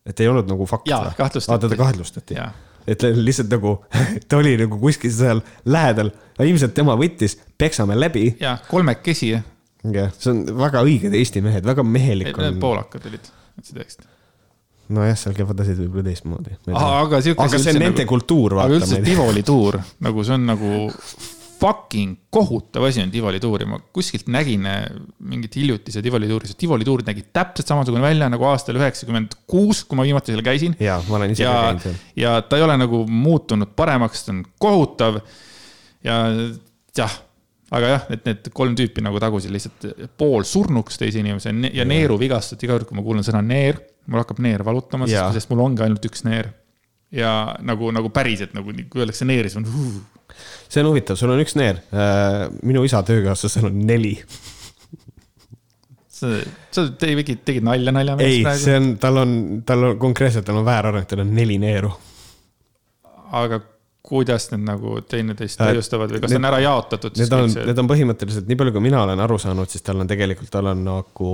et ei olnud nagu fakt. jaa, kahtlustati. teda kahtlustati. et lihtsalt nagu, [LAUGHS] ta oli nagu kuskil seal lähedal, ilmselt tema võttis, peksame läbi. jaa, kolmekesi. jah, see on väga õiged Eesti mehed, väga mehelik on. Poolakad olid, ütlesid õigesti nojah, seal käivad asjad võib-olla teistmoodi. aga aga see on nende nagu, kultuur. aga üldse Tivoli tuur, nagu see on nagu fucking kohutav asi on Tivoli tuur ja ma kuskilt nägin eh, mingit hiljutise Tivoli tuuri, see Tivoli tuur nägi täpselt samasugune välja nagu aastal üheksakümmend kuus, kui ma viimati seal käisin. ja, ma olen ise ka käinud seal. ja ta ei ole nagu muutunud paremaks, ta on kohutav. ja jah, aga jah, et need kolm tüüpi nagu tagusid lihtsalt poolsurnuks teise inimese ja neeru vigastati iga kord, kui ma kuulen sõna neer, mul hakkab neer valutama, sest mul ongi ainult üks neer. ja nagu, nagu päriselt nagu, kui öeldakse neer, siis on see on huvitav, sul on üks neer. Äh, minu isa töökaaslasel on neli. sa, sa tegid, tegid nalja nalja? ei, see on, tal on, tal on konkreetselt, tal on väärareng, tal on neli neeru. aga kuidas need nagu teineteist äh, täiustavad või kas need, on ära jaotatud? Need on, need on põhimõtteliselt, nii palju kui mina olen aru saanud, siis tal on tegelikult, tal on nagu,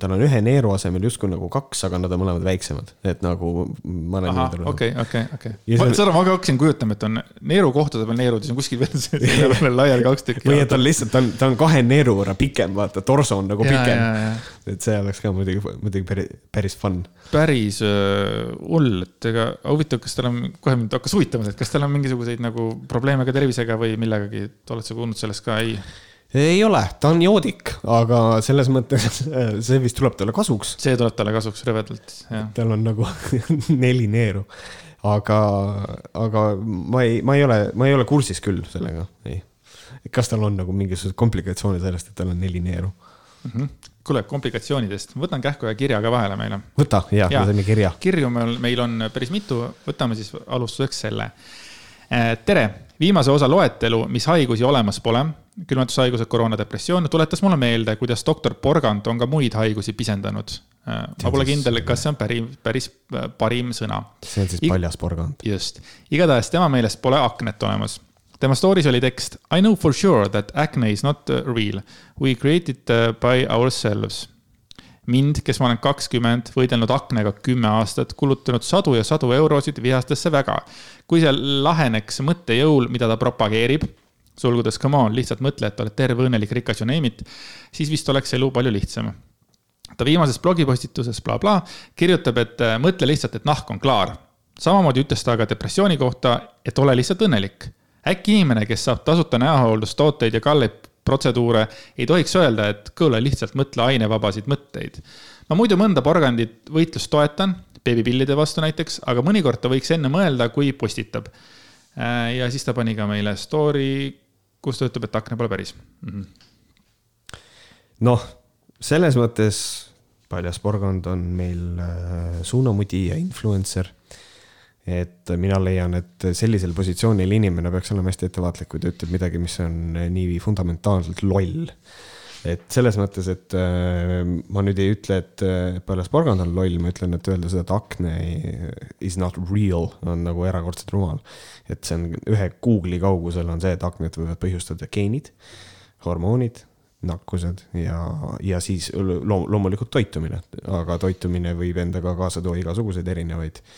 tal on ühe neeru asemel justkui nagu kaks, aga nad on mõlemad väiksemad, et nagu ma olen. okei, okei, okei. seda ma ka hakkasin kujutama, et on neeru kohtade peal neerud ja siis on kuskil veel selle peal laiali kaks tükki. või et on lihtsalt, ta on, ta on kahe neeru võrra pikem, vaata, torso on nagu pikem. et see oleks ka muidugi, muidugi päris, päris fun. päris hull, et ega huvitav, kas tal on, kohe mind hakkas huvitama, et kas tal on mingisuguseid nagu probleeme ka tervisega või millegagi, oled sa kuulnud sellest ka, ei? ei ole, ta on joodik, aga selles mõttes [LAUGHS] see vist tuleb talle kasuks. see tuleb talle kasuks rõvedalt, jah. tal on nagu [LAUGHS] neli neeru, aga, aga ma ei, ma ei ole, ma ei ole kursis küll sellega, ei. kas tal on nagu mingisugused komplikatsioonid sellest, et tal on neli neeru mm -hmm.? kuule, komplikatsioonidest, võtan kähku ühe kirja ka vahele meile. võta, ja, ja, me teeme kirja. kirju meil, meil on päris mitu, võtame siis alustuseks selle tere, viimase osa loetelu, mis haigusi olemas pole, külmetushaigused, koroona, depressioon, tuletas mulle meelde, kuidas doktor Porgand on ka muid haigusi pisendanud. Eh, ma pole kindel, kas see on päris, päris eh, parim sõna. see on siis paljas porgand. just, igatahes tema meelest pole aknet olemas tema story's oli tekst I know for sure that acne is not real. We created by ourselves mind, kes ma olen kakskümmend, võidelnud aknega kümme aastat, kulutanud sadu ja sadu eurosid, vihastas see väga. kui see laheneks mõttejõul, mida ta propageerib, sulgudes come on, lihtsalt mõtle, et oled terve, õnnelik, rikas, you name it, siis vist oleks elu palju lihtsam. ta viimases blogipostituses blablabla bla, kirjutab, et äh, mõtle lihtsalt, et nahk on klaar. samamoodi ütles ta ka depressiooni kohta, et ole lihtsalt õnnelik äkki inimene, kes saab tasuta näohooldustooteid ja kalleid protseduure, ei tohiks öelda, et kuule, lihtsalt mõtle ainevabasid mõtteid. ma muidu mõnda porgandit võitlust toetan, beebipillide vastu näiteks, aga mõnikord ta võiks enne mõelda, kui postitab. Äh, ja siis ta pani ka meile story, kus ta ütleb, et akna pole päris mm -hmm.. noh, selles mõttes Paljas porgand on meil äh, suunamudi ja influencer et mina leian, et sellisel positsioonil inimene peaks olema hästi ettevaatlik, kui ta ütleb midagi, mis on nii fundamentaalselt loll. et selles mõttes, et äh, ma nüüd ei ütle, et äh, Paljas Porgand on loll, ma ütlen, et öelda seda, et akne is not real on nagu erakordselt rumal. et see on ühe Google'i kaugusel on see, et aknet võivad põhjustada geenid, hormoonid nakkused ja, ja siis loomulikult toitumine, aga toitumine võib endaga kaasa tuua igasuguseid erinevaid äh,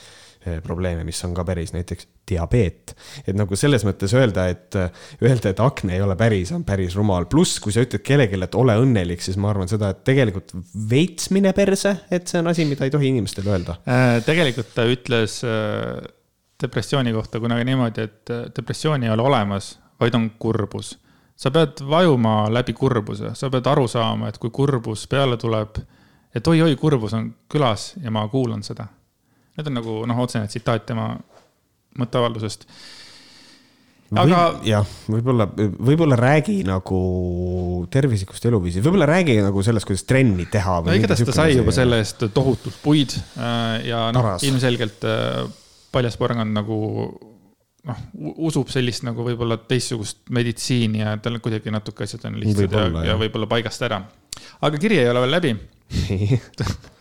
probleeme, mis on ka päris, näiteks diabeet. et nagu selles mõttes öelda, et, öelda, et akne ei ole päris, on päris rumal, pluss kui sa ütled kellelegi, et ole õnnelik, siis ma arvan seda, et tegelikult veits mine perse, et see on asi, mida ei tohi inimestele öelda äh,. tegelikult ta ütles äh, depressiooni kohta kunagi niimoodi, et äh, depressiooni ei ole olemas, vaid on kurbus sa pead vajuma läbi kurbuse, sa pead aru saama, et kui kurbus peale tuleb, et oi-oi, kurbus on külas ja ma kuulan seda. Need on nagu noh, otsene tsitaat tema mõtteavaldusest aga. jah, võib-olla, võib-olla räägi nagu tervislikust eluviisi, võib-olla räägi nagu sellest, kuidas trenni teha. no igatahes ta sai juba selle eest tohutult puid äh, ja noh, ilmselgelt äh, paljas porgand nagu noh, usub sellist nagu võib-olla teistsugust meditsiini ja tal kuidagi natuke asjad on lihtsad võib ja, ja võib-olla paigast ära. aga kiri ei ole veel läbi [LAUGHS]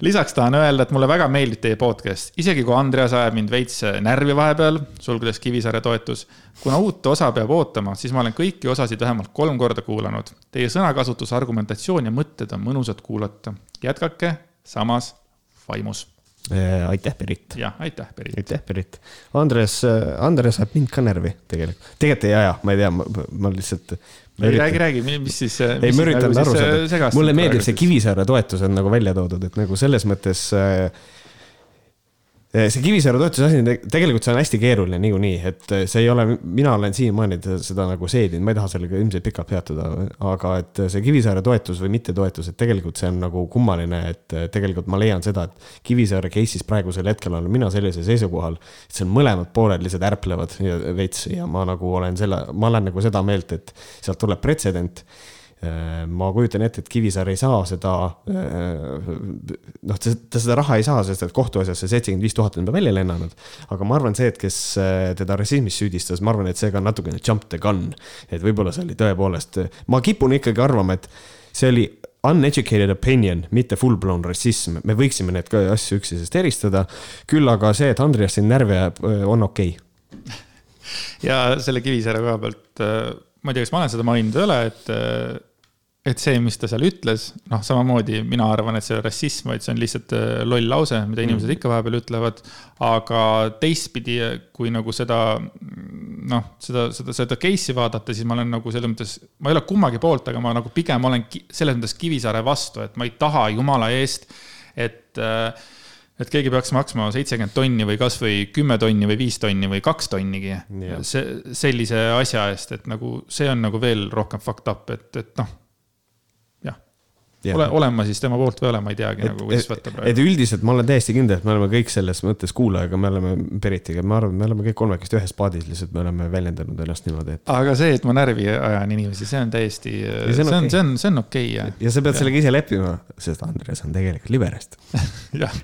lisaks tahan öelda, et mulle väga meeldib teie podcast, isegi kui Andreas ajab mind veits närvi vahepeal, sulgudes Kivisaare toetus. kuna uut osa peab ootama, siis ma olen kõiki osasid vähemalt kolm korda kuulanud. Teie sõnakasutus, argumentatsioon ja mõtted on mõnusad kuulata. jätkake samas vaimus äh, aitäh, Berit. jah, aitäh, Berit. aitäh, Berit. Andres, äh, Andres ajab mind ka närvi tegelikult. tegelikult ei aja, ma ei tea, ma lihtsalt räägi, räägi, mis siis. ei, ma üritan nagu aru saada. mulle meeldib see Kivisaare toetus on nagu välja toodud, et nagu selles mõttes äh, see Kivisaare toetuse asi, tegelikult see on hästi keeruline niikuinii, et eh, see ei ole, mina olen siiamaani seda nagu seedinud, ma ei taha sellega ilmselt pikalt peatuda, aga et see Kivisaare toetus või mittetoetus, et tegelikult see on nagu kummaline, et eh, tegelikult ma leian seda, et Kivisaare case'is praegusel hetkel olen mina sellisel seisukohal, et seal mõlemad pooled lihtsalt ärplevad veits ja ma nagu olen selle, ma olen nagu seda meelt, et sealt tuleb pretsedent ma kujutan ette, et Kivisaar ei saa seda, äh, noh, ta seda raha ei saa, sest et kohtuasjas see seitsekümmend viis tuhat on juba välja lennanud. aga ma arvan, see, et kes äh, teda rassismis süüdistas, ma arvan, et see ka natukene jump the gun. et võib-olla see oli tõepoolest, ma kipun ikkagi arvama, et see oli uneducated opinion, mitte full blown rassism, me võiksime neid asju üksteisest eristada. küll aga see, et Andreas siin närvi ajab, on okei okay. [LAUGHS] ja selle Kivisaare koha pealt ma ei tea, kas ma olen seda maininud ei ole, et, et see, mis ta seal ütles, noh, samamoodi mina arvan, et see ei ole rassism, vaid see on lihtsalt äh, loll lause, mida inimesed mm. ikka vahepeal ütlevad. aga teistpidi, kui nagu seda, noh, seda, seda, seda case'i vaadata, siis ma olen nagu selles mõttes, ma ei ole kummagi poolt, aga ma nagu pigem olen selles mõttes Kivisaare vastu, et ma ei taha jumala eest, et äh, et keegi peaks maksma seitsekümmend tonni või kasvõi kümme tonni või viis tonni või kaks tonnigi yeah. see, sellise asja eest, et nagu see on nagu veel rohkem fucked up, et, et noh. Ole, olen ma siis tema poolt või olen, ma ei teagi et, nagu, kuidas võtta praegu. et üldiselt ma olen täiesti kindel, et me oleme kõik selles mõttes kuulajaga, me oleme Beritiga, ma arvan, me oleme kõik kolmekesti ühes paadis, lihtsalt me oleme väljendanud ennast niimoodi, et. aga see, et ma närvi ajan inimesi, see on täiesti, see on, okay. see on, see on okei okay, jah. ja sa pead ja. sellega ise leppima, sest Andres on tegelikult liberast [LAUGHS] jah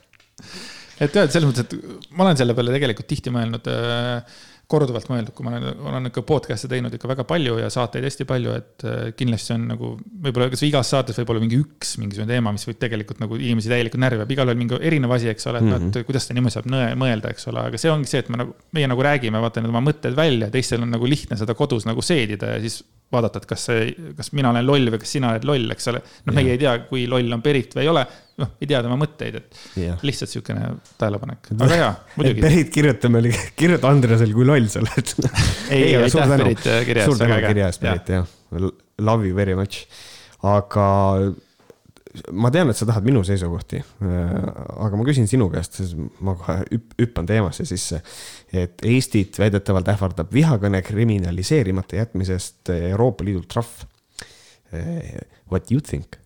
et et selles mõttes, et ma olen selle peale tegelikult tihti mõelnud äh, korduvalt mõeldud, kui ma olen, ikka podcast'e teinud ikka väga palju ja saateid hästi palju, et äh, kindlasti on nagu võib-olla kas igas saates võib olla mingi üks mingisugune teema, mis võib tegelikult nagu inimesi täielikult närvi ajab, igalühel mingi erinev asi, eks ole, et mm -hmm. noh, et kuidas ta niimoodi saab mõelda, eks ole, aga see ongi see, et me nagu, meie nagu räägime, vaata need oma mõtted välja, teistel on nagu lihtne seda kodus nagu seedida ja siis vaadata, et kas see, kas mina olen loll või kas sina oled loll, eks ole. noh, meie ei tea, kui loll on Berit või ei ole noh, ei tea tema mõtteid, et ja. lihtsalt sihukene tähelepanek, aga hea, [LAUGHS] muidugi. Berit kirjuta meile, kirjuta Andresele, kui loll sa oled. ei, [LAUGHS] ei, aitäh Berit kirja eest. suur tänu kirja eest, Berit, jah. Love you very much. aga ma tean, et sa tahad minu seisukohti. aga ma küsin sinu käest, siis ma kohe hüppan teemasse sisse. et Eestit väidetavalt ähvardab vihakõne kriminaliseerimata jätmisest Euroopa Liidult trahv. What you think?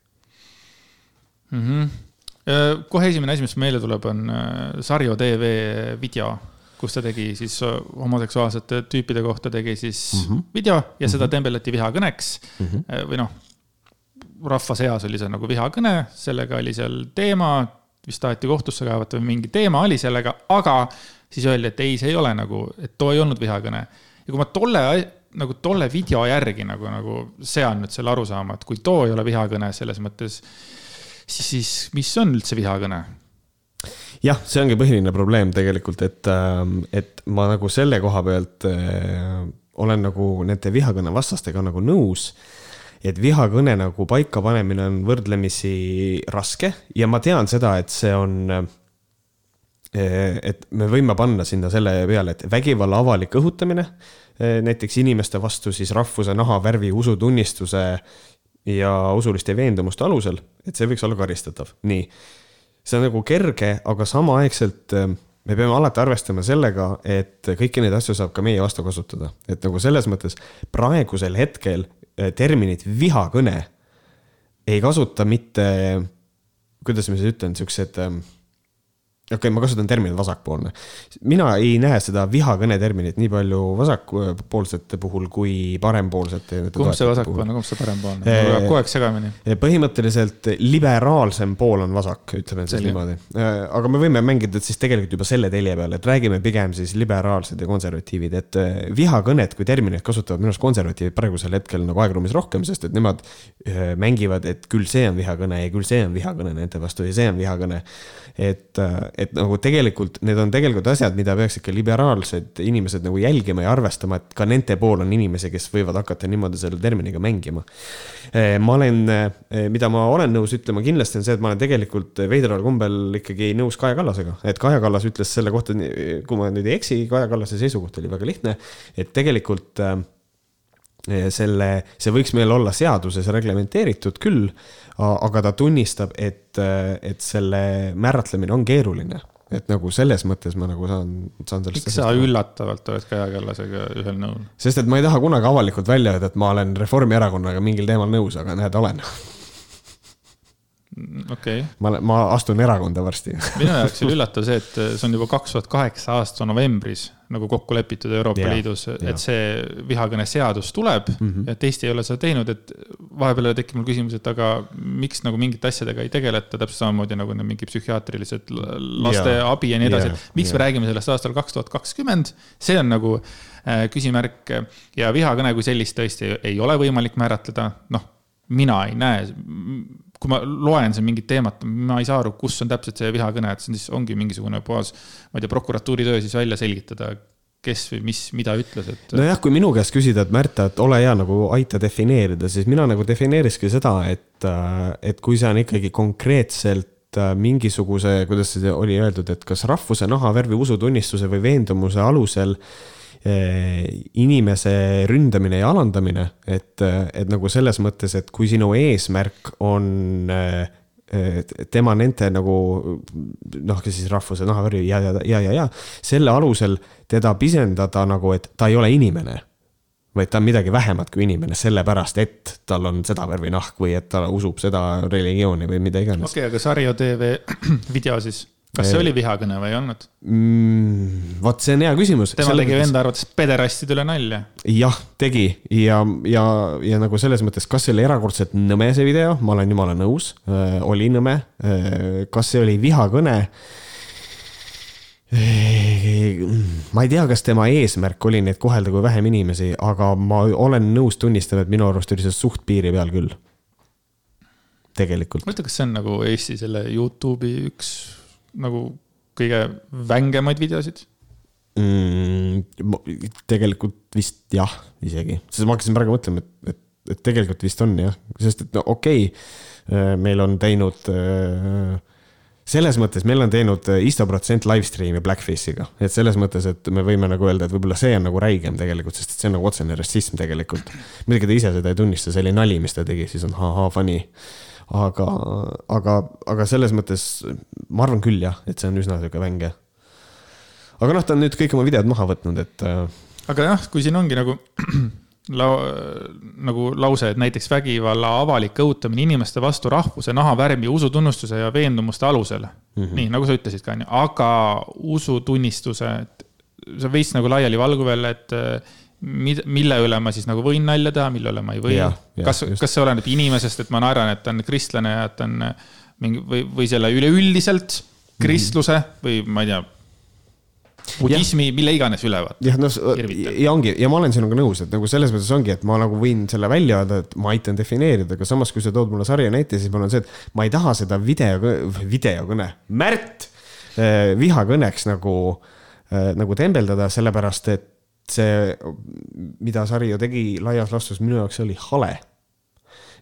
mm. -hmm. kohe esimene asi, mis meelde tuleb, on äh, Sarjo TV video, kus ta tegi siis äh, homoseksuaalsete tüüpide kohta tegi siis mm -hmm. video ja seda tembeldati vihakõneks mm -hmm. või noh, rahva seas oli see nagu vihakõne, sellega oli seal teema, vist taheti kohtusse kaevata või mingi teema oli sellega, aga siis öeldi, et ei, see ei ole nagu, et too ei olnud vihakõne. ja kui ma tolle nagu tolle video järgi nagu, nagu sean nüüd selle arusaama, et kui too ei ole vihakõne selles mõttes siis, siis mis on üldse vihakõne? jah, see ongi põhiline probleem tegelikult, et, ähm, et ma nagu selle koha pealt äh, olen nagu nende vihakõne vastastega nagu nõus et vihakõne nagu paikapanemine on võrdlemisi raske ja ma tean seda, et see on, äh, et me võime panna sinna selle peale, et vägivalla avalik õhutamine, äh, näiteks inimeste vastu siis rahvuse, nahavärvi, usutunnistuse ja usuliste veendumuste alusel, et see võiks olla karistatav, nii. see on nagu kerge, aga samaaegselt äh, me peame alati arvestama sellega, et kõiki neid asju saab ka meie vastu kasutada, et nagu selles mõttes praegusel hetkel eh, terminit vihakõne ei kasuta mitte, kuidas ma siis ütlen, siuksed ähm, okei okay,, ma kasutan terminit vasakpoolne. mina ei näe seda vihakõne terminit nii palju vasakpoolsete puhul kui parempoolsete. kumb see vasakpoolne, kumb see parempoolne? mul läheb kogu aeg segamini. põhimõtteliselt liberaalsem pool on vasak, ütleme siis niimoodi. aga me võime mängida siis tegelikult juba selle telje peal, et räägime pigem siis liberaalsed ja konservatiivid, et äh, vihakõnet kui terminit kasutavad minu arust konservatiivid praegusel hetkel nagu aegruumis rohkem, sest et nemad mängivad, et küll see on vihakõne ja küll see on vihakõne nende vastu ja see on vihakõne. et et nagu tegelikult need on tegelikult asjad, mida peaks ikka liberaalsed inimesed nagu jälgima ja arvestama, et ka nende pool on inimesi, kes võivad hakata niimoodi selle terminiga mängima. Eh, ma olen, eh, mida ma olen nõus ütlema kindlasti on see, et ma olen tegelikult veidral kombel ikkagi nõus Kaja Kallasega, et Kaja Kallas ütles selle kohta, kui ma nüüd ei eksi, Kaja Kallase seisukoht oli väga lihtne, et tegelikult äh, selle, see võiks meil olla seaduses reglementeeritud küll, aga ta tunnistab, et, et selle määratlemine on keeruline et nagu selles mõttes ma nagu saan, saan sellest. miks sa üllatavalt oled Kaja Kallasega ühel nõul? sest et ma ei taha kunagi avalikult välja öelda, et ma olen Reformierakonnaga mingil teemal nõus, aga näed, olen okay.. ma, ma astun erakonda varsti. [LAUGHS] Minu jaoks oli üllatav see, et see on juba kaks tuhat kaheksa aasta novembris nagu kokku lepitud Euroopa ja, Liidus, et see vihakõne seadus tuleb mm -hmm. et Eesti ei ole seda teinud, et vahepeal tekib mul küsimus, et aga miks nagu mingite asjadega ei tegeleta, täpselt samamoodi nagu mingi psühhiaatrilised laste ja, abi ja nii edasi, et miks ja. me räägime sellest aastal kaks tuhat kakskümmend, see on nagu äh, küsimärk. Ja vihakõne kui sellist tõesti ei ole võimalik määratleda, noh, mina ei näe kui ma loen siin mingit teemat, ma ei saa aru, kus on täpselt see vihakõne, et siis, ongi mingisugune puhas, ma ei tea, prokuratuuri töö siis välja selgitada, kes või mis, mida ütles, et. nojah, kui minu käest küsida, et Märta, et ole hea, nagu aita defineerida, siis mina nagu defineerikski seda, et, et kui see on ikkagi konkreetselt mingisuguse, kuidas see oli öeldud, et kas rahvuse, nahavärvi, usutunnistuse või veendumuse alusel äh, inimese ründamine ja alandamine, et, et nagu selles mõttes, et kui sinu eesmärk on eh, tema nende nagu noh, kes siis rahvuse nahavärvi ja, ja, ja, ja, ja selle alusel teda pisendada nagu, et ta ei ole inimene vaid ta on midagi vähemat kui inimene, sellepärast et tal on seda värvi nahk või et ta usub seda religiooni või mida iganes. okei okay,, aga Sarjo TV [CLEARS THROAT] video siis kas see oli vihakõne või ei olnud mm,? vot see on hea küsimus. tema Selle tegi enda arvates pederastide üle nalja. jah, tegi ja, ja, ja nagu selles mõttes, kas see oli erakordselt nõme, see video, ma olen jumala nõus äh,, oli nõme äh,. kas see oli vihakõne ma ei tea, kas tema eesmärk oli neid kohelda kui vähem inimesi, aga ma olen nõus tunnistama, et minu arust oli see suht piiri peal küll. tegelikult. ma ei tea, kas see on nagu Eesti selle Youtube'i üks nagu kõige vängemaid videosid mm,? tegelikult vist jah, isegi, sest ma hakkasin praegu mõtlema, et, et, et tegelikult vist on jah, sest et no okei okay,, äh, meil on teinud äh, selles mõttes meil on teinud äh, Isto protsent live stream'i Blackface'iga, et selles mõttes, et me võime nagu öelda, et võib-olla see on nagu räigem tegelikult, sest et see on nagu otsene rassism tegelikult. muidugi ta ise seda ei tunnista, see oli nali, mis ta tegi, siis on ha-ha funny aga, aga, aga selles mõttes ma arvan küll jah, et see on üsna sihuke vänge. aga noh, ta on nüüd kõik oma videod maha võtnud, et. Äh, aga jah, kui siin ongi nagu [CLEARS THROAT] lau-, nagu lause, et näiteks vägivalla avalik õhutamine inimeste vastu rahvuse, nahavärvi, usutunnustuse ja veendumuste alusel mm. -hmm. nii, nagu sa ütlesid ka, onju, aga usutunnistuse, see on veits nagu laialivalguv jälle, et mid-, mille üle ma siis nagu võin nalja teha, mille üle ma ei või. kas, kas see oleneb inimesest, et ma naeran, et ta on kristlane ja ta on mingi või, või selle üleüldiselt kristluse või ma ei tea budismi, mille iganes ülevaate. jah, no ja ongi ja ma olen sinuga nõus, et nagu selles mõttes ongi, et ma nagu võin selle välja öelda, et ma aitan defineerida, aga samas, kui sa tood mulle sarja näite, siis mul on see, et ma ei taha seda video, videokõne, Märt, eh, vihakõneks nagu, eh, nagu tembeldada, sellepärast et see, mida Sari ju tegi laias laastus, minu jaoks oli hale.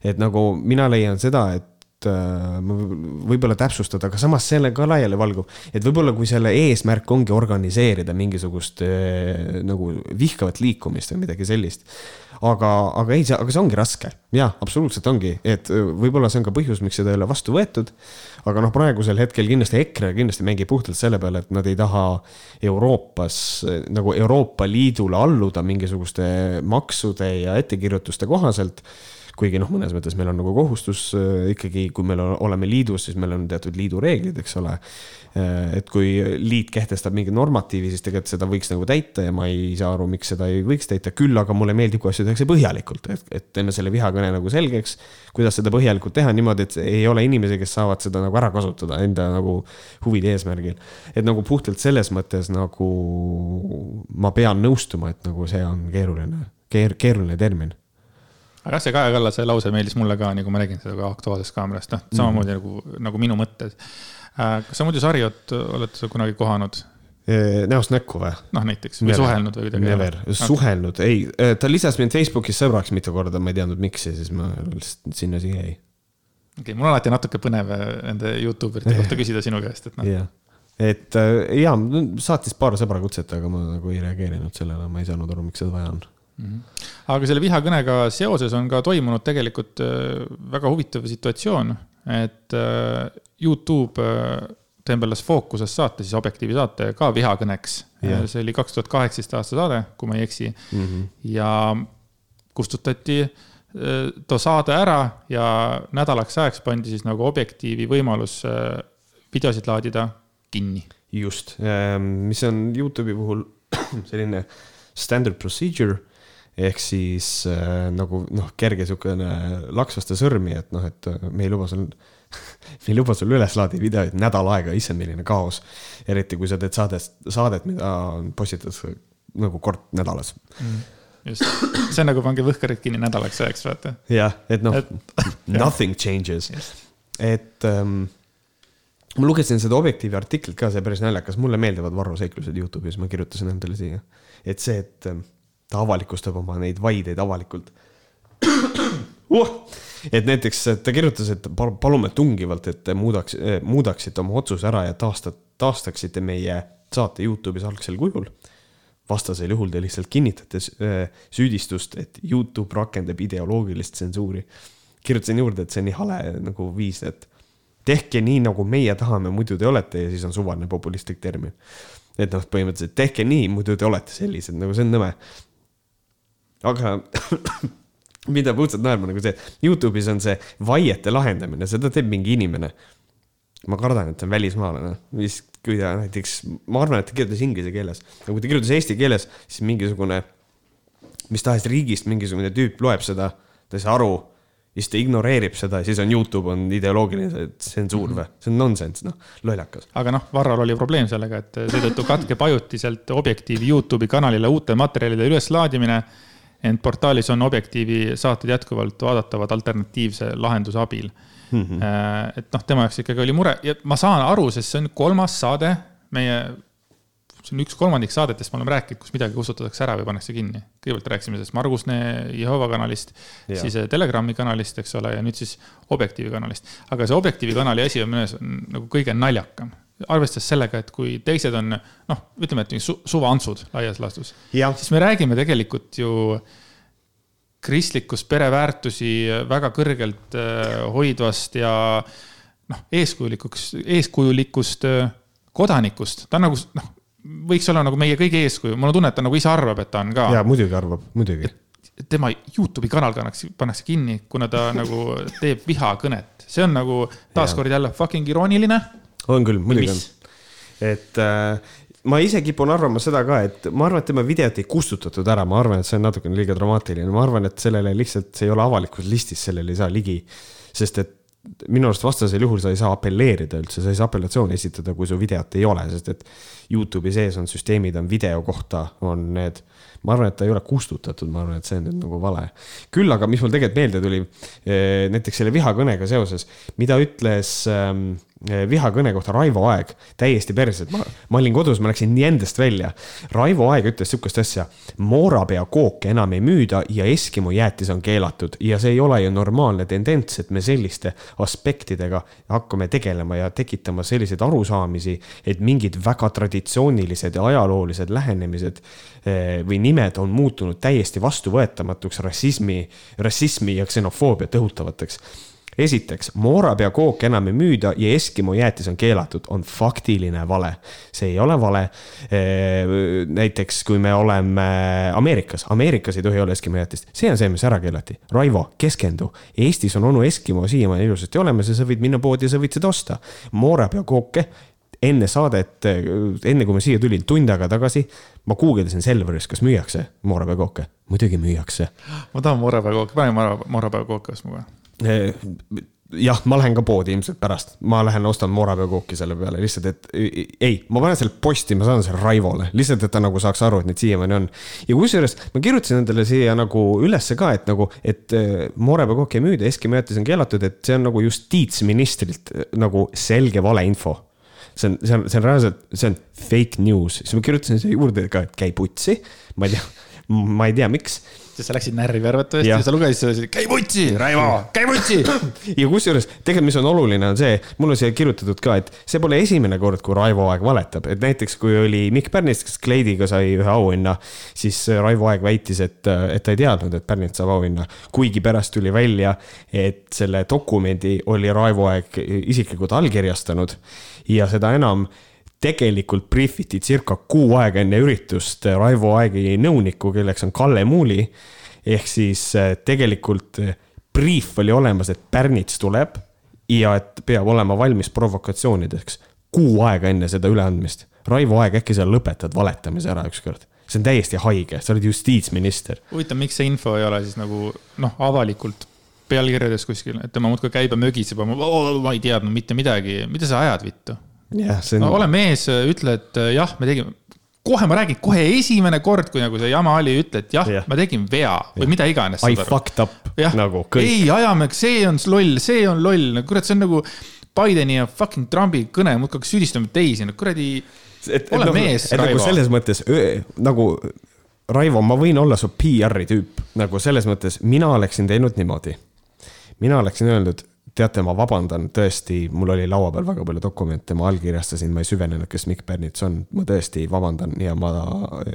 et nagu mina leian seda, et äh, võib-olla täpsustada, aga samas see on ka laialivalguv, et võib-olla kui selle eesmärk ongi organiseerida mingisugust äh, nagu vihkavat liikumist või midagi sellist. aga, aga ei, aga see ongi raske, jaa, absoluutselt ongi, et äh, võib-olla see on ka põhjus, miks seda ei ole vastu võetud. aga noh, praegusel hetkel kindlasti EKRE kindlasti mängib puhtalt selle peale, et nad ei taha Euroopas nagu Euroopa Liidule alluda mingisuguste maksude ja ettekirjutuste kohaselt kuigi noh, mõnes mõttes meil on nagu kohustus äh, ikkagi, kui me oleme liidus, siis meil on teatud liidu reeglid, eks ole. Äh, et kui liit kehtestab mingi normatiivi, siis tegelikult seda võiks nagu täita ja ma ei saa aru, miks seda ei võiks täita, küll aga mulle meeldib, kui asju tehakse põhjalikult, et, et teeme selle vihakõne nagu selgeks. kuidas seda põhjalikult teha niimoodi, et ei ole inimesi, kes saavad seda nagu ära kasutada enda nagu huvide eesmärgil. et nagu puhtalt selles mõttes nagu ma pean nõustuma, et nagu see on keeruline, keer-, keeruline termin aga see Kaja Kallase lause meeldis mulle ka, nagu ma nägin seda ka Aktuaalsest Kaamerast, noh, samamoodi mm -hmm. nagu, nagu minu mõtted. Äh, kas sa muidu Sarjot oled sa kunagi kohanud? näost näkku või? noh, näiteks või Never. suhelnud või kuidagi. Never, suhelnud, ei, ta lisas mind Facebookis sõbraks mitu korda, ma ei teadnud, miks ja siis ma lihtsalt sinna siia jäi. okei okay,, mul on alati natuke põnev äh, nende Youtube erite [LAUGHS] kohta küsida sinu käest, et noh yeah.. et äh, jaa, saatis paar sõbra kutset, aga ma nagu ei reageerinud sellele, ma ei saanud aru, miks seda vaja on mm. -hmm. aga selle vihakõnega seoses on ka toimunud tegelikult äh, väga huvitav situatsioon, et äh, Youtube äh, tembeldas Fookuses saate, siis Objektiivi saate ka vihakõneks yeah.. see oli kaks tuhat kaheksateist aasta saade, kui ma ei eksi mm. -hmm. ja kustutati too saade ära ja nädalaks ajaks pandi siis nagu Objektiivi võimalus videosid laadida kinni. just, mis on Youtube'i puhul [CLEARS THROAT] selline standard procedure ehk siis äh, nagu noh, kerge sihukene laks vastu sõrmi, et noh, et äh, me ei luba sul [LAUGHS] me ei luba sul üles laadida videoid nädal aega, issand, milline kaos. eriti kui sa teed saadet, saadet, mida postitatakse nagu kord nädalas mm just, see on nagu pange võhkarid kinni nädalaks ajaks, vaata. jah, et noh, [LAUGHS] nothing changes. et ähm, ma lugesin seda Objektiivi artiklit ka, see päris naljakas, mulle meeldivad Varro seiklused Youtube'is, ma kirjutasin endale siia. et see, et ähm, ta avalikustab oma neid vaideid avalikult uh!. et näiteks ta kirjutas, et palume tungivalt, et muudaks, eh, muudaksite oma otsuse ära ja taasta-, taastaksite meie saate Youtube'is algsel kujul. vastasel juhul te lihtsalt kinnitate eh, süüdistust, et Youtube rakendab ideoloogilist tsensuuri. kirjutasin juurde, et see on nii hale nagu viis, et tehke nii, nagu meie tahame, muidu te olete ja siis on suvaline populistlik termin. et noh, põhimõtteliselt tehke nii, muidu te olete sellised, nagu see on nõme aga [COUGHS] mida õudselt naerma nagu see, Youtube'is on see vaiete lahendamine, seda teeb mingi inimene. ma kardan, et ta on välismaalane, mis, kui ta näiteks, ma arvan, et ta kirjutas inglise keeles, aga kui ta kirjutas eesti keeles, siis mingisugune, mis tahes riigist mingisugune tüüp loeb seda, ta ei saa aru siis ta ignoreerib seda ja siis on Youtube on ideoloogiline tsensuur või, see on nonsense, noh, lollakas. aga noh, Varral oli probleem sellega, et seetõttu katkeb ajutiselt Objektiivi Youtube'i kanalile uute materjalide üleslaadimine ent portaalis on Objektiivi saated jätkuvalt vaadatavad alternatiivse lahenduse abil mm. -hmm. et noh, tema jaoks ikkagi oli mure ja ma saan aru, sest see on kolmas saade meie, see on üks kolmandik saadetest, me oleme rääkinud, kus midagi kustutatakse ära või pannakse kinni. kõigepealt rääkisime sellest Margusne Jehova kanalist, siis äh, Telegrami kanalist, eks ole, ja nüüd siis Objektiivi kanalist. aga see Objektiivi kanali asi on minu meelest nagu kõige naljakam arvestades sellega, et kui teised on noh, ütleme, et su suvaantsud laias laastus, siis me räägime tegelikult ju kristlikust pereväärtusi väga kõrgelt äh, hoidvast ja noh, eeskujulikuks, eeskujulikust äh, kodanikust. ta on nagu noh, võiks olla nagu meie kõigi eeskuju, mul on tunne, et ta nagu ise arvab, et ta on ka. ja muidugi arvab, muidugi. tema Youtube'i kanal pannakse, pannakse kinni, kuna ta nagu teeb vihakõnet, see on nagu taaskord jälle fucking irooniline on küll, muidugi on. et äh, ma ise kipun arvama seda ka, et ma arvan, et tema videot ei kustutatud ära, ma arvan, et see on natukene liiga dramaatiline, ma arvan, et sellele lihtsalt, see ei ole avalikus listis, sellele ei saa ligi. sest et minu arust vastasel juhul sa ei saa apelleerida üldse, sa ei saa apellatsiooni esitada, kui su videot ei ole, sest et Youtube'i sees on süsteemid, on video kohta, on need ma arvan, et ta ei ole kustutatud, ma arvan, et see on nüüd nagu vale. küll aga, mis mul tegelikult meelde tuli, eh, näiteks selle vihakõnega seoses, mida ütles ähm, vihakõne kohta Raivo Aeg, täiesti perses, ma, ma olin kodus, ma läksin nii endast välja. Raivo Aeg ütles sihukest asja, moorapea kooke enam ei müüda ja Eskimo jäätis on keelatud ja see ei ole ju normaalne tendents, et me selliste aspektidega hakkame tegelema ja tekitama selliseid arusaamisi, et mingid väga traditsioonilised ja ajaloolised lähenemised eh, või nimed on muutunud täiesti vastuvõetamatuks rassismi, rassismi ja ksenofoobiat õhutavateks esiteks, moorapea kooke enam ei müüda ja Eskimo jäätis on keelatud, on faktiline vale. see ei ole vale. näiteks kui me oleme Ameerikas, Ameerikas ei tohi olla Eskimo jäätist, see on see, mis ära keelati. Raivo, keskendu. Eestis on onu Eskimo siiamaani ilusasti olemas ja sa võid minna poodi ja sa võid seda osta. moorapea kooke enne saadet, enne kui ma siia tulin, tund aega tagasi, ma guugeldasin Selveris, kas müüakse moorapäevakooke. muidugi müüakse. ma tahan moorapäevakooke, pane moorapäevakooke ostma kohe jah, ma lähen ka poodi ilmselt pärast, ma lähen ostan moorapeakooki selle peale lihtsalt, et ei, ma panen selle posti, ma saadan selle Raivole, lihtsalt, et ta nagu saaks aru, et neid siiamaani on. ja kusjuures ma kirjutasin endale siia nagu ülesse ka, et nagu, et eh, moorepeakooki ei müüda, Eskimo jäätis on keelatud, et see on nagu justiitsministrilt eh, nagu selge valeinfo. See on, see on, see on reaalselt, see on fake news, siis ma kirjutasin siia juurde ka, et käi putsi, ma ei tea, ma ei tea, miks sest sa läksid närvi arvatavasti ja. ja sa lugesid seda, käi vutsi, Raivo, käi vutsi. [LAUGHS] ja kusjuures tegelikult, mis on oluline, on see, mul on siia kirjutatud ka, et see pole esimene kord, kui Raivo Aeg valetab, et näiteks kui oli Mikk Pärnits, kes Kleidiga sai ühe auhinna, siis Raivo Aeg väitis, et, et ta ei teadnud, et Pärnits saab auhinna. kuigi pärast tuli välja, et selle dokumendi oli Raivo Aeg isiklikult allkirjastanud ja seda enam tegelikult briifiti circa kuu aega enne üritust Raivo Aegi nõunikku, kelleks on Kalle Muuli. ehk siis äh, tegelikult äh, briif oli olemas, et Pärnits tuleb ja et peab olema valmis provokatsioonideks kuu aega enne seda üleandmist. Raivo Aeg, äkki sa lõpetad valetamise ära ükskord? see on täiesti haige, sa oled justiitsminister. huvitav, miks see info ei ole siis nagu noh, avalikult pealkirjades kuskil, et tema muudkui käib ja mögiseb, ma ei teadnud mitte midagi, mida sa ajad vittu jah, see on no,. ole mees, ütle, et äh, jah, me tegime, kohe ma räägin, kohe esimene kord, kui nagu see jama oli, ütle, et jah yeah., ma tegin vea või yeah. mida iganes. I fucked up ja. nagu kõik. ei, ajame, see on loll, see on loll, no kurat, see on nagu Bideni ja fucking Trumpi kõne, muudkui süüdistame teisi, no kuradi. ole no, mees, nagu Raivo. nagu selles mõttes nagu Raivo, ma võin olla su PR-i tüüp, nagu selles mõttes mina oleksin teinud niimoodi. mina oleksin öelnud teate, ma vabandan, tõesti, mul oli laua peal väga palju dokumente, ma allkirjastasin, ma ei süvenenud, kes Mikk Pärnits on, ma tõesti vabandan ja ma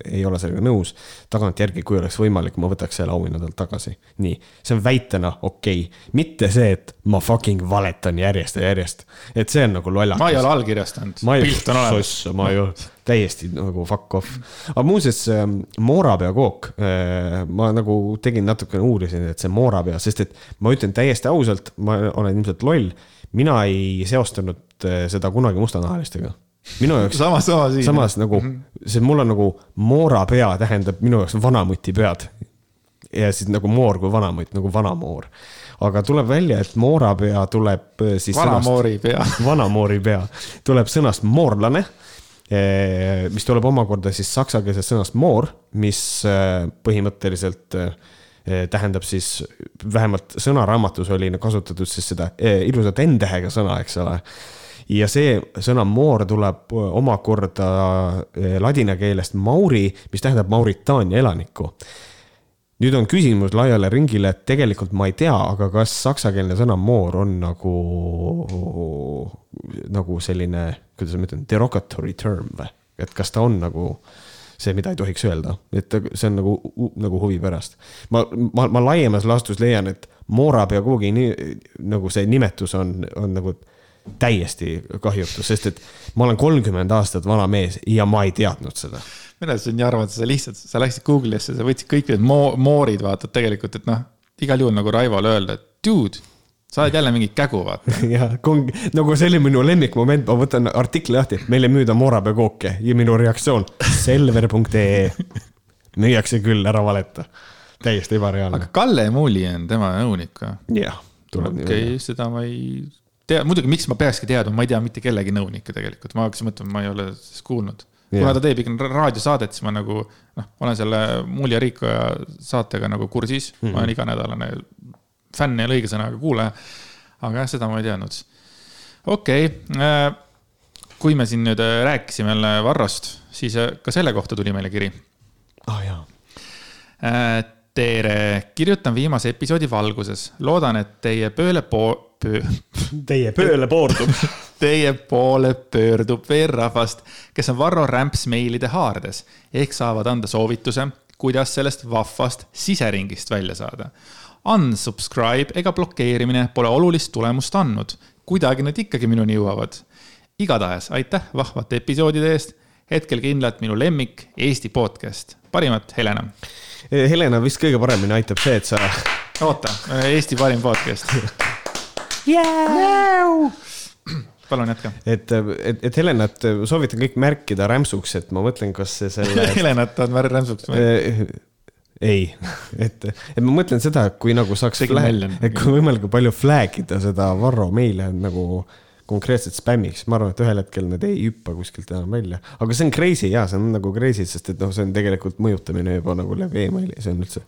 ei ole sellega nõus. tagantjärgi, kui oleks võimalik, ma võtaks selle auhinna talt tagasi. nii, see on väitena okei okay., mitte see, et ma fucking valetan järjest ja järjest, et see on nagu lollakas. ma ei ole allkirjastanud, pilt on olemas. ma ei ole [LAUGHS] täiesti nagu fuck off. aga muuseas, ähm, moorapeakook, äh, ma nagu tegin natukene uurisin, et see moorapea, sest et ma ütlen täiesti ausalt, ma olen ilmselt loll. mina ei seostanud äh, seda kunagi mustanahalistega minu jaoks. [LAUGHS] samas, samas. samas nagu mhm. see, mul on nagu moorapea tähendab minu jaoks vanamuti pead. ja siis nagu moor kui vanamutt, nagu vanamoor. aga tuleb välja, et moorapea tuleb äh, siis. vanamoori pea. [LAUGHS] vanamoori pea tuleb sõnast moorlane mis tuleb omakorda siis saksakeelsest sõnast more, mis eh, põhimõtteliselt eh, tähendab siis, vähemalt sõnaraamatus oli kasutatud siis seda ilusat N-tähega sõna, eks ole. ja see sõna more tuleb omakorda ladina keelest mauri, mis tähendab Mauritaania elanikku nüüd on küsimus laiale ringile, et tegelikult ma ei tea, aga kas saksakeelne sõna more on nagu, nagu selline, kuidas ma ütlen, derogatory term või? et kas ta on nagu see, mida ei tohiks öelda, et see on nagu, nagu huvi pärast. ma, ma, ma laiemas laastus leian, et Moora peaaegu nii, nagu see nimetus on, on nagu täiesti kahjutu, sest et ma olen kolmkümmend aastat vana mees ja ma ei teadnud seda mina ütlesin nii arvata, sa lihtsalt, sa läksid Google'isse, sa võtsid kõik need mo moorid, vaatad tegelikult, et noh, igal juhul nagu Raivole öelda, et dude sa oled jälle mingit kägu, vaata. [LAUGHS] jah, nagu see oli minu lemmikmoment, ma võtan artikli lahti, meil ei müüda moorapeakooke ja minu reaktsioon, selver.ee. müüakse küll, ära valeta. täiesti ebareaalne. aga Kalle Muuli on tema nõunik või? jah, tuleb okay, nii okei, seda ma ei tea, muidugi, miks ma peakski teadma, ma ei tea mitte kellegi nõunikke tegelikult, ma hakkasin mõtlema, ma ei ole sellest kuulnud kuna ta teeb ikka raadiosaadet, siis ma nagu noh, olen selle Muuli ja Riikoja saatega nagu kursis mm, -hmm. ma olen iganädalane fänn ja õige sõnaga kuulaja. aga jah, seda ma ei teadnud. okei okay., kui me siin nüüd rääkisime jälle Varrost, siis ka selle kohta tuli meile kiri. aa oh, jaa. tere, kirjutan viimase episoodi valguses, loodan, et teie pööle po-, pöö... [LAUGHS] Teie pööle pöördub [LAUGHS] Teie poole pöördub veel rahvast, kes on Varro rämps meilide haardes ehk saavad anda soovituse, kuidas sellest vahvast siseringist välja saada. Unsubscribe ega blokeerimine pole olulist tulemust andnud, kuidagi nad ikkagi minuni jõuavad. igatahes aitäh vahvate episoodide eest, hetkel kindlalt minu lemmik Eesti podcast, parimat, Helena. Helena vist kõige paremini aitab see, et sa. oota, Eesti parim podcast [LAUGHS] yeah! palun jätka. et, et, et Helenat soovitan kõik märkida rämpsuks, et ma mõtlen, kas see selle [LAUGHS] Helenat on rämpsuks või? Ei, [LAUGHS] et, et ma mõtlen seda, kui nagu saaks, et kui võimalikult palju flag ida seda Varro meile nagu konkreetselt spämmiks, ma arvan, et ühel hetkel need ei hüppa kuskilt enam välja, aga see on crazy ja see on nagu crazy, sest et noh, see on tegelikult mõjutamine juba nagu läbi emaili, see on üldse,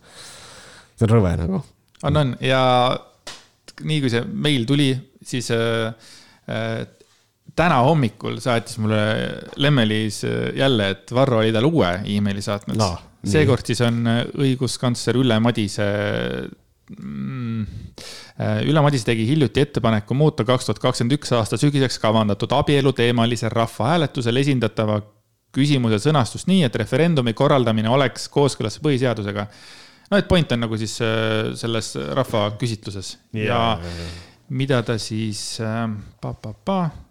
see on rõve nagu. on, on. Ja nii kui see meil tuli, siis äh, äh, täna hommikul saatis mulle Lemmelis äh, jälle, et Varro oli talle uue emaili saatnud. No,. Seekord siis on äh, õiguskantsler Ülle Madise mm, äh, Ülle Madise tegi hiljuti ettepaneku muuta kaks tuhat kakskümmend üks aasta sügiseks kavandatud abieluteemalisel rahvahääletusel esindatava küsimuse sõnastust nii, et referendumi korraldamine oleks kooskõlas põhiseadusega. no et point on nagu siis selles rahvaküsitluses ja, ja, ja, ja. mida ta siis äh,, pa-pa-pa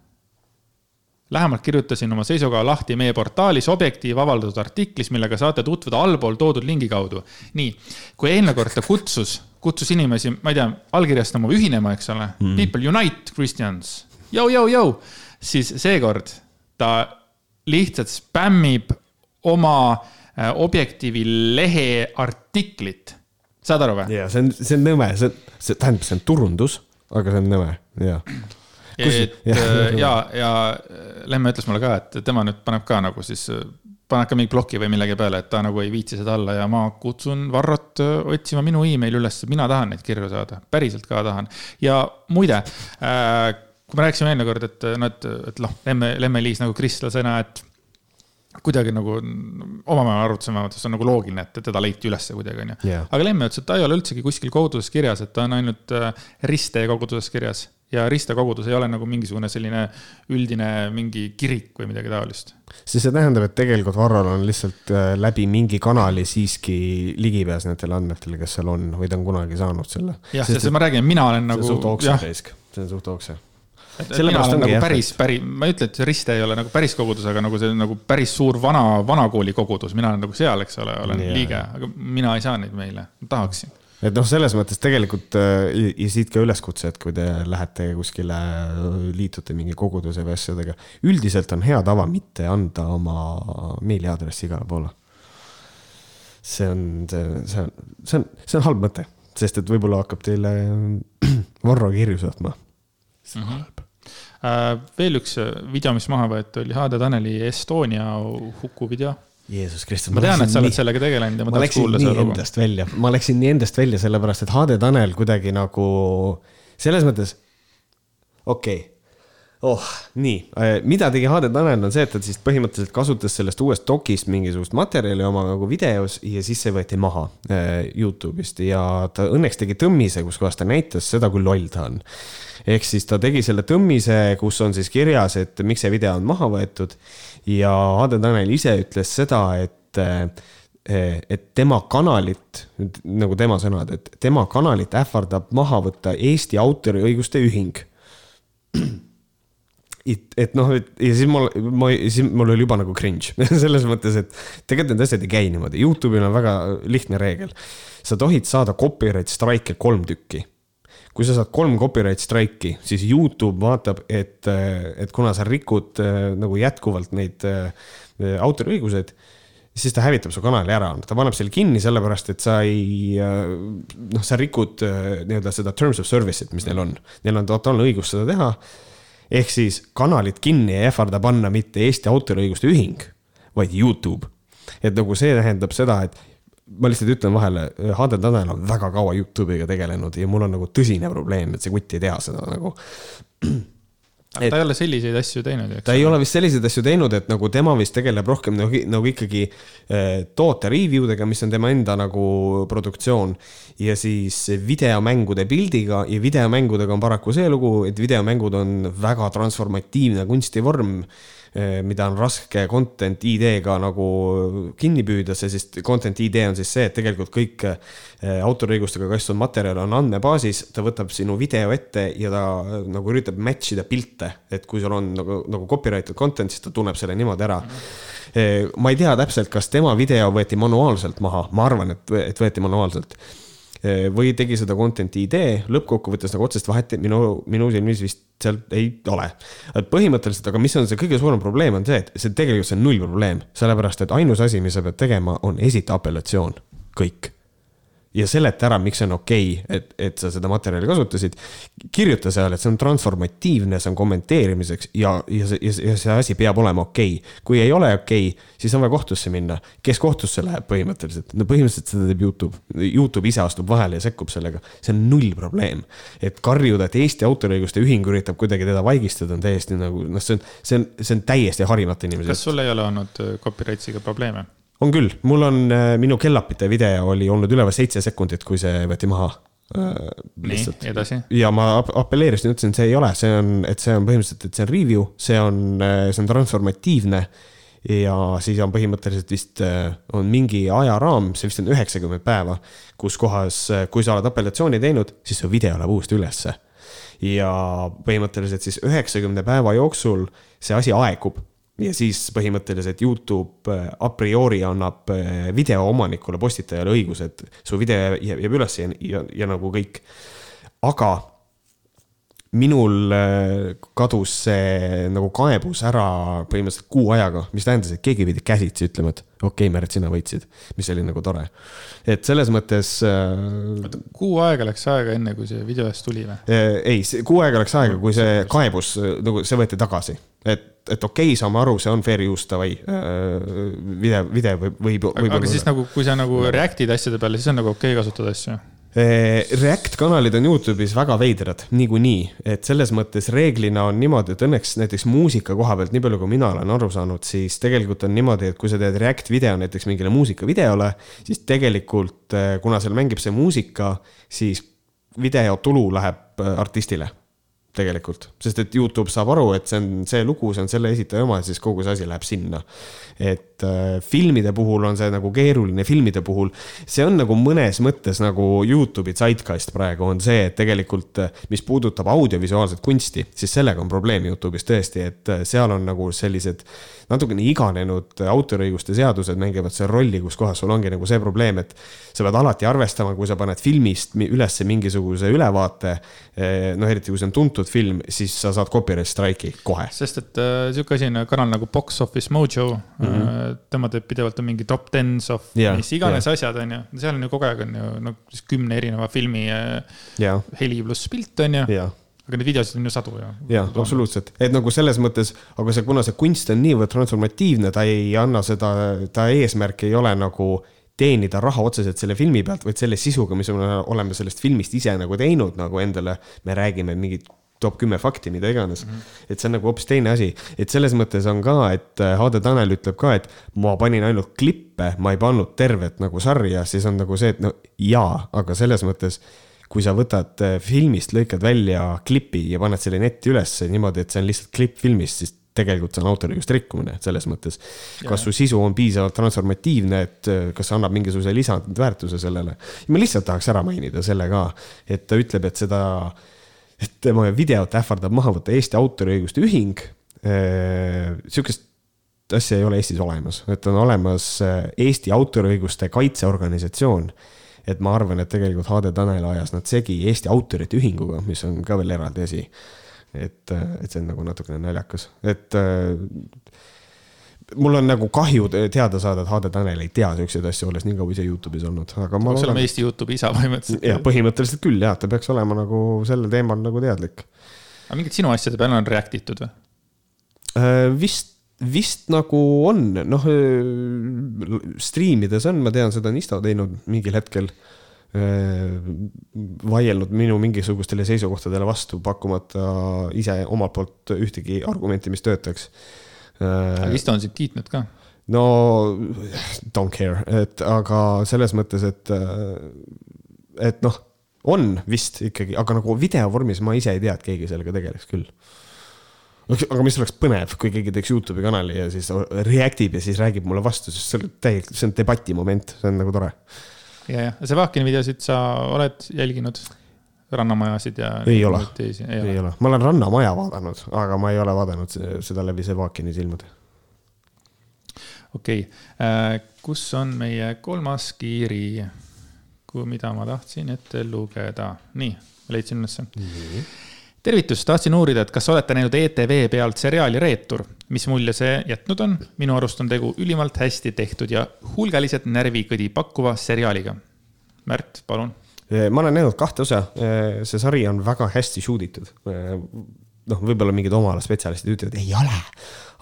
lähemalt kirjutasin oma seisukoha lahti meie portaalis Objektiiv avaldatud artiklis, millega saate tutvuda allpool toodud lingi kaudu. nii, kui eelmine kord ta kutsus, kutsus inimesi, ma ei tea, allkirjastama ühinema, eks ole mm., people unite Christians, jõu-jõu-jõu, siis seekord ta lihtsalt spämmib oma äh, Objektiivi lehe artiklit. saad aru või? ja see on, see on nõme, see, see tähendab, see on turundus, aga see on nõme, jaa et [LAUGHS] ja, äh, ja, ja Lemme ütles mulle ka, et tema nüüd paneb ka nagu siis, paneb ka mingi ploki või millegi peale, et ta nagu ei viitsi seda alla ja ma kutsun Varrot äh, otsima minu emaili üles, mina tahan neid kirju saada, päriselt ka tahan. ja muide äh,, kui me rääkisime eelmine kord, et noh, et, et noh, Lemme, Lemme-Liis nagu kristlasena, et kuidagi nagu omavahel arutasime vähemalt, see on nagu loogiline, et teda leiti ülesse kuidagi, onju. aga Lemme ütles, et ta ei ole üldsegi kuskil koguduses kirjas, et ta on ainult äh, Riste koguduses kirjas ja ristakogudus ei ole nagu mingisugune selline üldine mingi kirik või midagi taolist. siis see tähendab, et tegelikult Varrol on lihtsalt äh, läbi mingi kanali siiski ligipääs nendele andmetele, kes seal on või ta on kunagi saanud selle. jah, sest ma räägin, mina olen nagu. see on suht okse risk, see on suht okse mina olen nagu päris, päris, ma ei ütle, et Riste ei ole nagu päris kogudus, aga nagu see nagu päris suur vana, vanakooli kogudus, mina olen nagu seal, eks ole, olen yeah. liige, aga mina ei saa neid meile, tahaksin et noh, selles mõttes tegelikult äh, ja siit ka üleskutse, et kui te lähete kuskile, liitute mingi koguduse või asjadega, üldiselt on hea tava mitte anda oma meiliaadressi igale poole. see on, see, see on, see on, see on halb mõte, sest et võib-olla hakkab teile [CLEARS THROAT] Varro kirju saatma. see on halb äh, veel üks video, mis maha võeti, oli Hade Taneli Estonia hukuvideo Jeesus Kristus. ma tean, et sa oled nii... sellega tegelenud ja ma, ma tahaks kuulda seda lugu. ma läksin nii endast välja, sellepärast et HD Tanel kuidagi nagu selles mõttes, okei okay. Oh, nii, äh, mida tegi HD Tanel on see, et ta siis põhimõtteliselt kasutas sellest uuest dokist mingisugust materjali oma nagu videos ja siis see võeti maha äh, Youtube'ist. Ja ta õnneks tegi tõmmise, kus kohas ta näitas seda, kui loll ta on. Ehk siis ta tegi selle tõmmise, kus on siis kirjas, et miks see video on maha võetud. Ja Ade Tanel ise ütles seda, et eh, et tema kanalit, nagu tema sõnad, et tema kanalit ähvardab maha võtta Eesti autoriõiguste ühing. [CLEARS THROAT] et, et noh, et ja siis mul, ma, siis mul oli juba nagu cringe [LAUGHS] selles mõttes, et tegelikult need asjad ei käi niimoodi, Youtube'il on väga lihtne reegel. sa tohid saada copyright strike'e kolm tükki kui sa saad kolm copyright strike'i, siis Youtube vaatab, et, et kuna sa rikud äh, nagu jätkuvalt neid äh, autoriõigused, siis ta hävitab su kanali ära, ta paneb selle kinni sellepärast, et sa ei, äh, noh, sa rikud nii-öelda seda terms of service'it, mis neil on. Neil on totaalne õigus seda teha. Ehk siis kanalit kinni ei ähvarda panna mitte Eesti Autoriõiguste Ühing, vaid Youtube. et nagu see tähendab seda, et ma lihtsalt ütlen vahele, Hadel Tanel on väga kaua Youtube'iga tegelenud ja mul on nagu tõsine probleem, et see kutt ei tea seda nagu. Aga ta ei ole selliseid asju teinud ju. ta ei ole vist selliseid asju teinud, et nagu tema vist tegeleb rohkem nagu, nagu ikkagi äh, toote review dega, mis on tema enda nagu produktsioon. ja siis videomängude pildiga ja videomängudega on paraku see lugu, et videomängud on väga transformatiivne kunstivorm mida on raske content ID-ga nagu kinni püüda, see siis content ID on siis see, et tegelikult kõik eh, autoriõigustega kaitstud materjal on andmebaasis, ta võtab sinu video ette ja ta eh, nagu üritab match ida pilte, et kui sul on nagu, nagu copyrighted content, siis ta tunneb selle niimoodi ära. Ma ei tea täpselt, kas tema video võeti manuaalselt maha, ma arvan, et, et võeti manuaalselt. Eh, või tegi seda content ID, lõppkokkuvõttes nagu otsest vahet minu, minu silmis vist seal ei ole. et põhimõtteliselt, aga mis on see kõige suurem probleem, on see, et see tegelikult see on null probleem, sellepärast et ainus asi, mis sa pead tegema, on esita apellatsioon, kõik ja seleta ära, miks see on okei okay,, et, et sa seda materjali kasutasid. kirjuta seal, et see on transformatiivne, see on kommenteerimiseks ja, ja see, ja see asi peab olema okei okay.. kui ei ole okei okay,, siis on vaja kohtusse minna. kes kohtusse läheb põhimõtteliselt? no põhimõtteliselt seda teeb Youtube. Youtube ise astub vahele ja sekkub sellega. see on null probleem. et karjuda, et Eesti Autoriõiguste Ühing üritab kuidagi teda vaigistada, on täiesti nagu noh, see on, see on, see on täiesti harimata inimese. kas sul ei ole olnud äh, copyright'iga probleeme? On küll, mul on, äh, minu kellapite video oli olnud üleval seitse sekundit, kui see võeti maha äh,. edasi. ja ma apelleerisin, ütlesin, et see ei ole, see on, et see on põhimõtteliselt, et see on review, see on, äh, see on transformatiivne. ja siis on põhimõtteliselt vist, on mingi ajaraam, see vist on üheksakümmend päeva, kus kohas, kui sa oled apellatsiooni teinud, siis su video läheb uuesti ülesse. ja põhimõtteliselt siis üheksakümne päeva jooksul see asi aegub ja siis põhimõtteliselt Youtube äh, a priori annab äh, video omanikule, postitajale õiguse, et su video jääb, jääb üles ja, ja, ja nagu kõik. aga minul äh, kadus see nagu kaebus ära põhimõtteliselt kuu ajaga, mis tähendas, et keegi pidi käsitsi ütlema, et okei okay,, Märt, sina võitsid, mis oli nagu tore. et selles mõttes äh,. kuu aega läks aega, enne kui see video eest tuli või? ei, kuu aega läks aega, kui see kaebus nagu see võeti tagasi, et et okei okay,, saame aru, see on fair use, davai äh,. video, video võib, võib. aga, aga siis nagu, kui sa nagu react'id asjade peale, siis on nagu okei okay kasutada asju React kanalid on Youtube'is väga veidrad, niikuinii, et selles mõttes reeglina on niimoodi, et õnneks näiteks muusika koha pealt, nii palju kui mina olen aru saanud, siis tegelikult on niimoodi, et kui sa teed React video näiteks mingile muusikavideole, siis tegelikult kuna seal mängib see muusika, siis video tulu läheb äh, artistile tegelikult, sest et Youtube saab aru, et see on see lugu, see on selle esitaja oma ja siis kogu see asi läheb sinna. et äh, filmide puhul on see nagu keeruline, filmide puhul, see on nagu mõnes mõttes nagu Youtube'i zeitgeist praegu on see, et tegelikult, äh, mis puudutab audiovisuaalset kunsti, siis sellega on probleem Youtube'is tõesti, et äh, seal on nagu sellised natukene iganenud autoriõiguste seadused mängivad seal rolli, kus kohas sul ongi nagu see probleem, et sa pead alati arvestama, kui sa paned filmist ülesse mingisuguse ülevaate, noh, eriti kui see on tuntud film, siis sa saad copyright strike'i kohe. sest et äh, sihuke asi on kanal nagu Box Office Mojo mm, -hmm. Tema teeb pidevalt on mingi top tens of yeah, mis iganes yeah. asjad, on ju, seal on ju kogu aeg on ju noh, kümne erineva filmi yeah. heli pluss pilt, on ju yeah aga neid videosid on ju sadu ja. jah, absoluutselt, et nagu selles mõttes, aga see, kuna see kunst on niivõrd transformatiivne, ta ei anna seda, ta eesmärk ei ole nagu teenida raha otseselt selle filmi pealt, vaid selle sisuga, mis me oleme sellest filmist ise nagu teinud nagu endale, me räägime mingit top kümme fakti, mida iganes mm. -hmm. et see on nagu hoopis teine asi, et selles mõttes on ka, et Hade äh, Tanel ütleb ka, et ma panin ainult klippe, ma ei pannud tervet nagu sarja, siis on nagu see, et no jaa, aga selles mõttes kui sa võtad äh, filmist, lõikad välja klipi ja paned selle netti ülesse niimoodi, et see on lihtsalt klipp filmist, siis tegelikult see on autoriõiguste rikkumine selles mõttes. kas su sisu on piisavalt transformatiivne, et äh, kas see annab mingisuguse lisandväärtuse sellele. ma lihtsalt tahaks ära mainida selle ka, et ta ütleb, et seda, et tema videot ähvardab maha võtta Eesti Autoriõiguste Ühing. Sihukest asja ei ole Eestis olemas, et on olemas Eesti Autoriõiguste Kaitseorganisatsioon et ma arvan, et tegelikult HD Tanel ajas nad segi Eesti Autorite Ühinguga, mis on ka veel eraldi asi. et, et see on nagu natukene naljakas, et äh, mul on nagu kahju teada saada, et HD Tanel ei tea siukseid asju, olles nii kaua ise Youtube'is olnud, aga ma. peaks olema Eesti Youtube'i isa põhimõtteliselt. jah, põhimõtteliselt küll jah, ta peaks olema nagu sellel teemal nagu teadlik. aga mingid sinu asjade peale on react itud või? Äh, vist vist nagu on, noh, striimides on, ma tean, seda on Isto teinud mingil hetkel. vaielnud minu mingisugustele seisukohtadele vastu, pakkumata ise omalt poolt ühtegi argumenti, mis töötaks. Aga vist on sind kiitnud ka? no don't care, et aga selles mõttes, et, et noh, on vist ikkagi, aga nagu video vormis ma ise ei tea, et keegi sellega tegeleks küll aga mis oleks põnev, kui keegi teeks Youtube'i kanali ja siis react ib ja siis räägib mulle vastu, sest see on täielikult, see on debati moment, see on nagu tore. ja, ja Sevakini videosid sa oled jälginud? Rannamajasid ja. ei ole, ei, ei ole, ma olen Rannamaja vaadanud, aga ma ei ole vaadanud seda läbi Sevakini silmade. okei okay., äh, kus on meie kolmas kiri, mida ma tahtsin ette lugeda, nii, leidsin ülesse mm. tervitust, tahtsin uurida, et kas olete näinud ETV pealt seriaali Reetur, mis mulje see jätnud on? minu arust on tegu ülimalt hästi tehtud ja hulgaliselt närvikõdi pakkuva seriaaliga. Märt, palun. Ma olen näinud kahte osa, see sari on väga hästi shoot itud. noh, võib-olla mingid oma ala spetsialistid ütlevad, ei ole,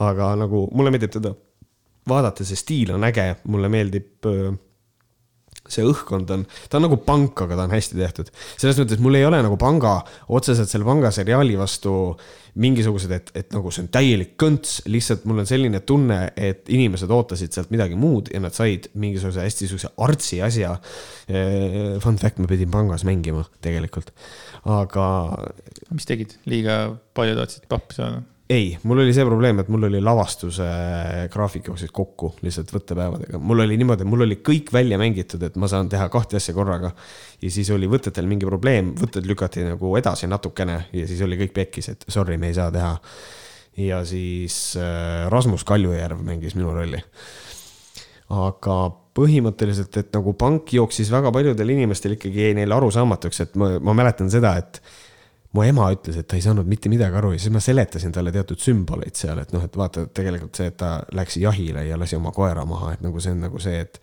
aga nagu mulle meeldib teda vaadata, see stiil on äge, mulle meeldib see õhkkond on, ta on nagu pank, aga ta on hästi tehtud. selles mõttes mul ei ole nagu panga, otseselt selle panga seriaali vastu mingisugused, et, et nagu see on täielik kõnts, lihtsalt mul on selline tunne, et inimesed ootasid sealt midagi muud ja nad said mingisuguse hästi sihukese artsi asja. Fun fact, ma pidin pangas mängima tegelikult, aga. mis tegid, liiga palju tahtsid pappi saada? Ei, mul oli see probleem, et mul oli lavastuse graafik jooksis kokku lihtsalt võttepäevadega. mul oli niimoodi, mul oli kõik välja mängitud, et ma saan teha kahte asja korraga. ja siis oli võtetel mingi probleem, võtted lükati nagu edasi natukene ja siis oli kõik pekkis, et sorry, me ei saa teha. ja siis äh, Rasmus Kaljujärv mängis minu rolli. aga põhimõtteliselt, et nagu pank jooksis väga paljudel inimestel ikkagi jäi neile arusaamatuks, et ma, ma mäletan seda, et mu ema ütles, et ta ei saanud mitte midagi aru ja siis ma seletasin talle teatud sümboleid seal, et noh, et vaata tegelikult see, et ta läks jahile ja lasi oma koera maha, et nagu see on nagu see, et.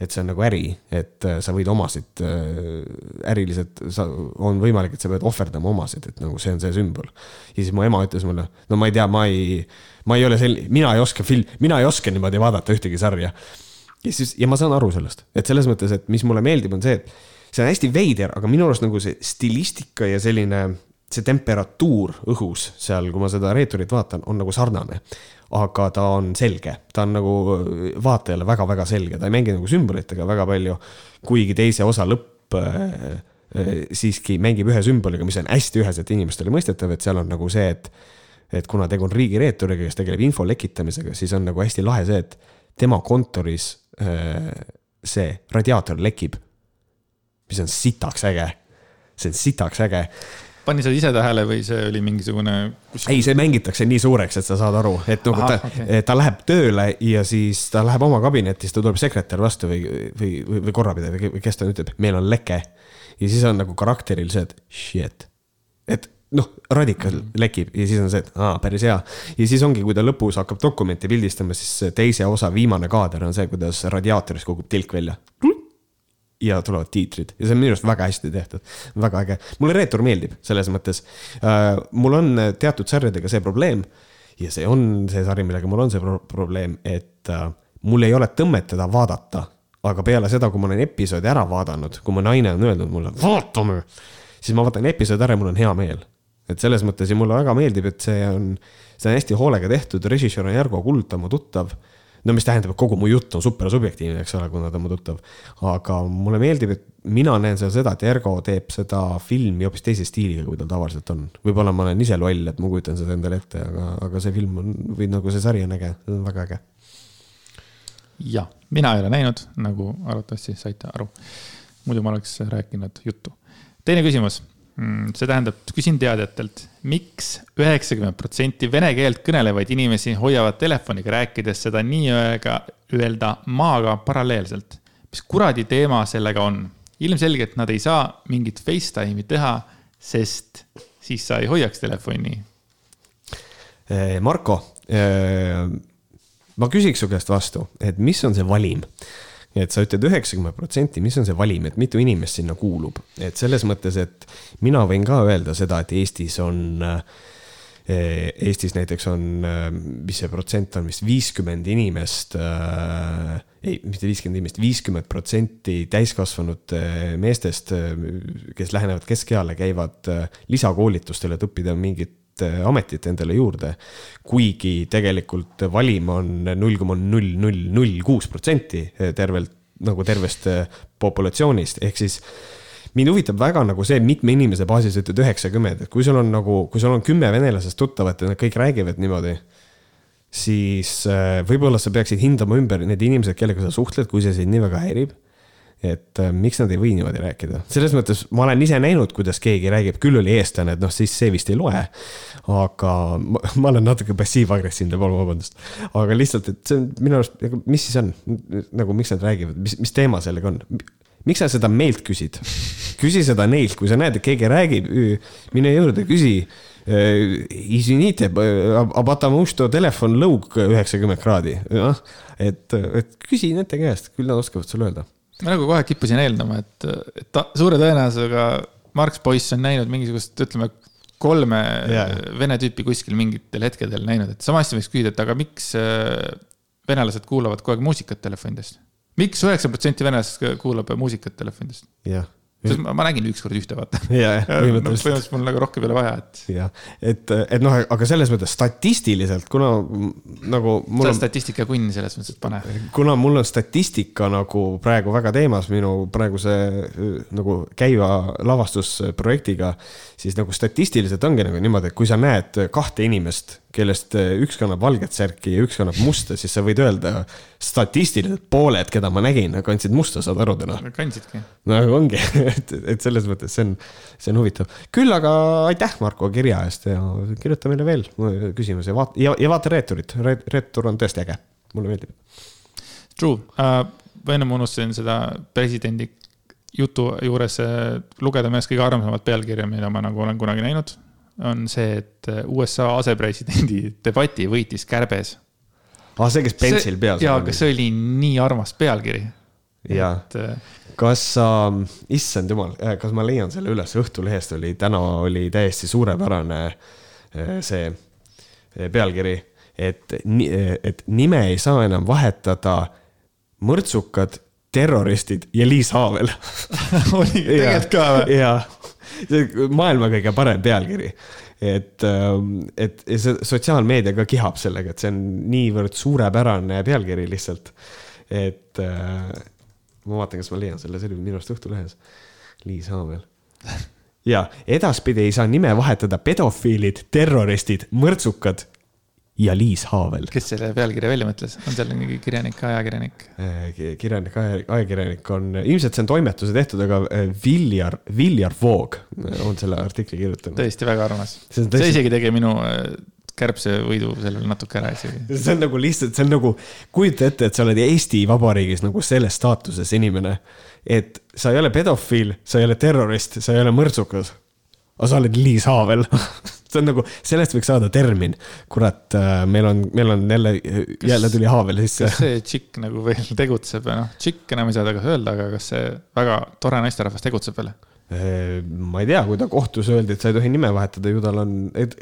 et see on nagu äri, et äh, sa võid omasid äh, äriliselt, sa, on võimalik, et sa pead ohverdama omasid, et nagu see on see sümbol. ja siis mu ema ütles mulle, no ma ei tea, ma ei, ma ei ole sel-, mina ei oska film, mina ei oska niimoodi vaadata ühtegi sarja. ja siis, ja ma saan aru sellest, et selles mõttes, et mis mulle meeldib, on see, et see on hästi veider, aga minu arust nagu see stilistika ja selline, see temperatuur õhus seal, kui ma seda reeturit vaatan, on nagu sarnane. aga ta on selge, ta on nagu vaatajale väga-väga selge, ta ei mängi nagu sümbolitega väga palju. kuigi teise osa lõpp äh, äh, siiski mängib ühe sümboliga, mis on hästi üheselt inimestele mõistetav, et seal on nagu see, et et kuna tegu on riigireeturiga, kes tegeleb info lekitamisega, siis on nagu hästi lahe see, et tema kontoris äh, see radiaator lekib mis on sitaks äge. see on sitaks äge pani sa ise tähele või see oli mingisugune kus...? ei, see mängitakse nii suureks, et sa saad aru, et nagu ta okay., ta läheb tööle ja siis ta läheb oma kabinetti, siis ta tuleb sekretär vastu või, või, või, või korrapidaja või kes ta ütleb, meil on leke. ja siis on nagu karakteril see, et shit, et noh, radikal mm. lekib ja siis on see, et aa, päris hea. ja siis ongi, kui ta lõpus hakkab dokumenti pildistama, siis teise osa viimane kaader on see, kuidas radiaatorist kogub tilk välja ja tulevad tiitrid ja see on minu arust väga hästi tehtud, väga äge. mulle reetur meeldib selles mõttes äh,. mul on teatud sarjadega see probleem ja see on see sari, millega mul on see pro probleem, et äh, mul ei ole tõmmet teda vaadata. aga peale seda, kui ma olen episoodi ära vaadanud, kui mu naine on öelnud mulle, vaatame, siis ma vaatan episoodi ära ja mul on hea meel. et selles mõttes ja mulle väga meeldib, et see on, see on hästi hoolega tehtud, režissöör on Järgo Kuld, ta on mu tuttav no mis tähendab, et kogu mu jutt on super subjektiivne, eks ole, kuna ta on mu tuttav. aga mulle meeldib, et mina näen seal seda, et Ergo teeb seda filmi hoopis teise stiiliga, kui tal tavaliselt on. võib-olla ma olen ise loll, et ma kujutan seda endale ette, aga, aga see film on või nagu see sari on äge, see on väga äge. jah, mina ei ole näinud, nagu arvatavasti saite aru. muidu ma oleks rääkinud juttu. teine küsimus see tähendab, küsin teadjatelt, miks üheksakümmend protsenti vene keelt kõnelevaid inimesi hoiavad telefoniga rääkides seda nii-öelda, öelda maaga paralleelselt. mis kuradi teema sellega on? ilmselgelt nad ei saa mingit Facetime'i teha, sest siis sa ei hoiaks telefoni. Eh, Marko, eh, ma küsiks su käest vastu, et mis on see valim et sa ütled üheksakümmend protsenti, mis on see valim, et mitu inimest sinna kuulub, et selles mõttes, et mina võin ka öelda seda, et Eestis on äh, Eestis näiteks on, äh, mis see protsent on vist viiskümmend inimest äh, ei, mitte viiskümmend inimest, viiskümmend protsenti täiskasvanud meestest, kes lähenevad keskeale, käivad lisakoolitustel, et õppida mingit ametit endale juurde. kuigi tegelikult valim on null koma null null null kuus protsenti tervelt nagu tervest populatsioonist, ehk siis mind huvitab väga nagu see, mitme inimese baasis ütled üheksakümmend, et kui sul on nagu, kui sul on kümme venelasest tuttavat ja nad kõik räägivad niimoodi siis äh, võib-olla sa peaksid hindama ümber need inimesed, kellega sa suhtled, kui see sind nii väga häirib et äh, miks nad ei või niimoodi rääkida, selles mõttes ma olen ise näinud, kuidas keegi räägib, küll oli eestlane, et noh, siis see vist ei loe. aga ma, ma olen natuke passiivagressiivne, palun vabandust, aga lihtsalt, et see on minu arust, nagu, mis siis on nagu, miks nad räägivad, mis, mis teema sellega on? miks sa seda meilt küsid? küsi seda neilt, kui sa näed, et keegi räägib, mine juurde, küsi. Äh, Isinite, äh, abatame usto telefon lõug üheksakümmend kraadi, noh, et, et küsi nende käest, küll nad oskavad sulle öelda ma nagu kohe kippusin eeldama, et, et ta suure tõenäosusega Marx poiss on näinud mingisugust, ütleme, kolme yeah. vene tüüpi kuskil mingitel hetkedel näinud, et sama asja võiks küsida, et aga miks äh, venelased kuulavad kogu aeg muusikat telefonidest miks üheksa protsenti venelastest kuulab muusikat telefonidest? jah sest ma, ma nägin ükskord ühte, vaata. [LAUGHS] põhimõtteliselt. mul nagu rohkem ei ole vaja, et. jah, et, et noh, aga selles mõttes statistiliselt, kuna nagu. sa oled statistikakunn selles mõttes, et pane. kuna mul on statistika nagu praegu väga teemas minu praeguse nagu käiva lavastusprojektiga, siis nagu statistiliselt ongi nagu niimoodi, et kui sa näed kahte inimest kellest eh, üks kannab valget särki ja üks kannab musta, siis sa võid öelda statistiliselt pooled, keda ma nägin, kandsid musta, saad aru täna? kandsidki. no ongi, [LAUGHS] et, et selles mõttes see on, see on huvitav. küll aga aitäh, Marko, kirja eest ja kirjuta meile veel küsimusi, vaata ja, ja vaata Reeturit, Reetur on tõesti äge, mulle meeldib. True uh,, ennem unustasin seda presidendi jutu juures uh, lugeda mõnest kõige armsamat pealkirja, mida ma nagu olen kunagi näinud on see, et äh, USA asepresidendi [LAUGHS] debati võitis kärbes. aa, ah, see, kes pentsil peas. jaa, aga see oli nii armas pealkiri. jaa et..., äh, kas sa äh,, issand jumal, äh, kas ma leian selle üles, Õhtulehest oli, täna oli täiesti suurepärane see pealkiri, et, et nime ei saa enam vahetada mõrtsukad, terroristid ja Liis Haavel [LAUGHS] oli tegelikult ka või? jaa maailma kõige parem pealkiri. et, ähm, et see sotsiaalmeedia ka kihab sellega, et see on niivõrd suurepärane pealkiri lihtsalt. et äh, ma vaatan, kas ma leian selle, see oli minu arust Õhtulehes. Liis Haamel [LAUGHS] ja edaspidi ei saa nime vahetada pedofiilid, terroristid, mõrtsukad ja Liis Haavel. kes selle pealkirja välja mõtles, on seal mingi kirjanik, ajakirjanik? Äh, kirjanik, ajakirjanik on, ilmselt see on toimetuse tehtud, aga äh, Viljar, Viljar Voog on selle artikli kirjutanud. tõesti väga armas. see, tõesti... see isegi tegi minu äh, kärbsevõidu sellele natuke ära isegi. see on nagu lihtsalt, see on nagu, kujuta ette, et sa oled Eesti Vabariigis nagu selles staatuses inimene, et sa ei ole pedofiil, sa ei ole terrorist, sa ei ole mõrtsukas, aga sa oled Liis Haavel [LAUGHS] see on nagu, sellest võiks saada termin. kurat, äh, meil on, meil on jälle, jälle tuli haavel sisse. kas see tšikk nagu veel [LAUGHS] tegutseb ja noh, tšikk enam ei saa tagasi öelda, aga kas see väga tore naisterahvas tegutseb veel? Äh, ma ei tea, kui ta kohtus öeldi, et sa ei tohi nime vahetada, ju tal on,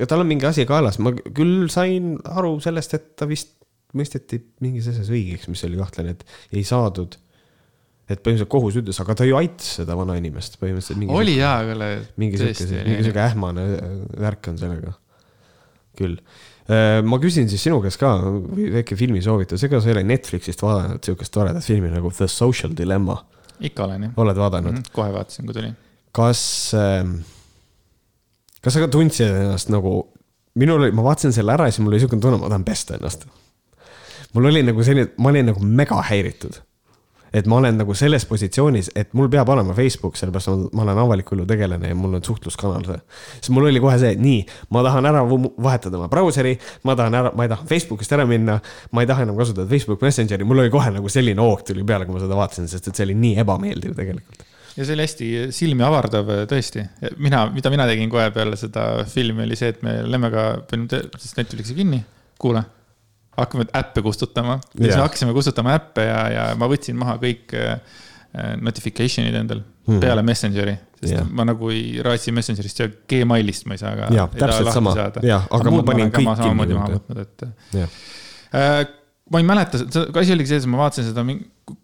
tal on mingi asi kaelas, ma küll sain aru sellest, et ta vist mõisteti mingis asjas õigeks, mis oli kahtlane, et ei saadud et põhimõtteliselt kohus ütles, aga ta ju aitas seda vanainimest põhimõtteliselt. oli jaa, aga. mingi sihuke, mingi sihuke ähmane värk on sellega. küll. Äh, ma küsin siis sinu käest ka väike filmisoovitus, ega sa ei ole Netflixist vaadanud sihukest toredat filmi nagu The Social Dilemma? ikka olen jah. oled vaadanud mm? -hmm, kohe vaatasin, kui tuli. kas äh,, kas sa ka tundsid ennast nagu, minul oli, ma vaatasin selle ära ja siis mul oli sihukene tunne, ma tahan pesta ennast. mul oli nagu selline, ma olin nagu mega häiritud et ma olen nagu selles positsioonis, et mul peab olema Facebook, sellepärast ma, ma olen avaliku elu tegelane ja mul on suhtluskanal see. siis mul oli kohe see, et nii, ma tahan ära vahetada oma brauseri, ma tahan ära, ma ei taha Facebookist ära minna. ma ei taha enam kasutada Facebook Messengeri, mul oli kohe nagu selline hoog tuli peale, kui ma seda vaatasin, sest et see oli nii ebameeldiv tegelikult ja see oli hästi silmi avardav tõesti. mina, mida mina tegin kohe peale seda filmi, oli see, et me Lemmega panime Netflixi kinni. kuule hakkame äppe kustutama. ja siis me hakkasime kustutama äppe ja, ja ma võtsin maha kõik äh, notification'id endal mm -hmm. peale Messengeri. sest yeah. ma nagu ei raatsi Messengerist ja Gmailist ma ei saa ka. jah, täpselt sama, jah, aga ma panin kõik kinni. et. Äh, ma ei mäleta, asi oligi selles, et ma vaatasin seda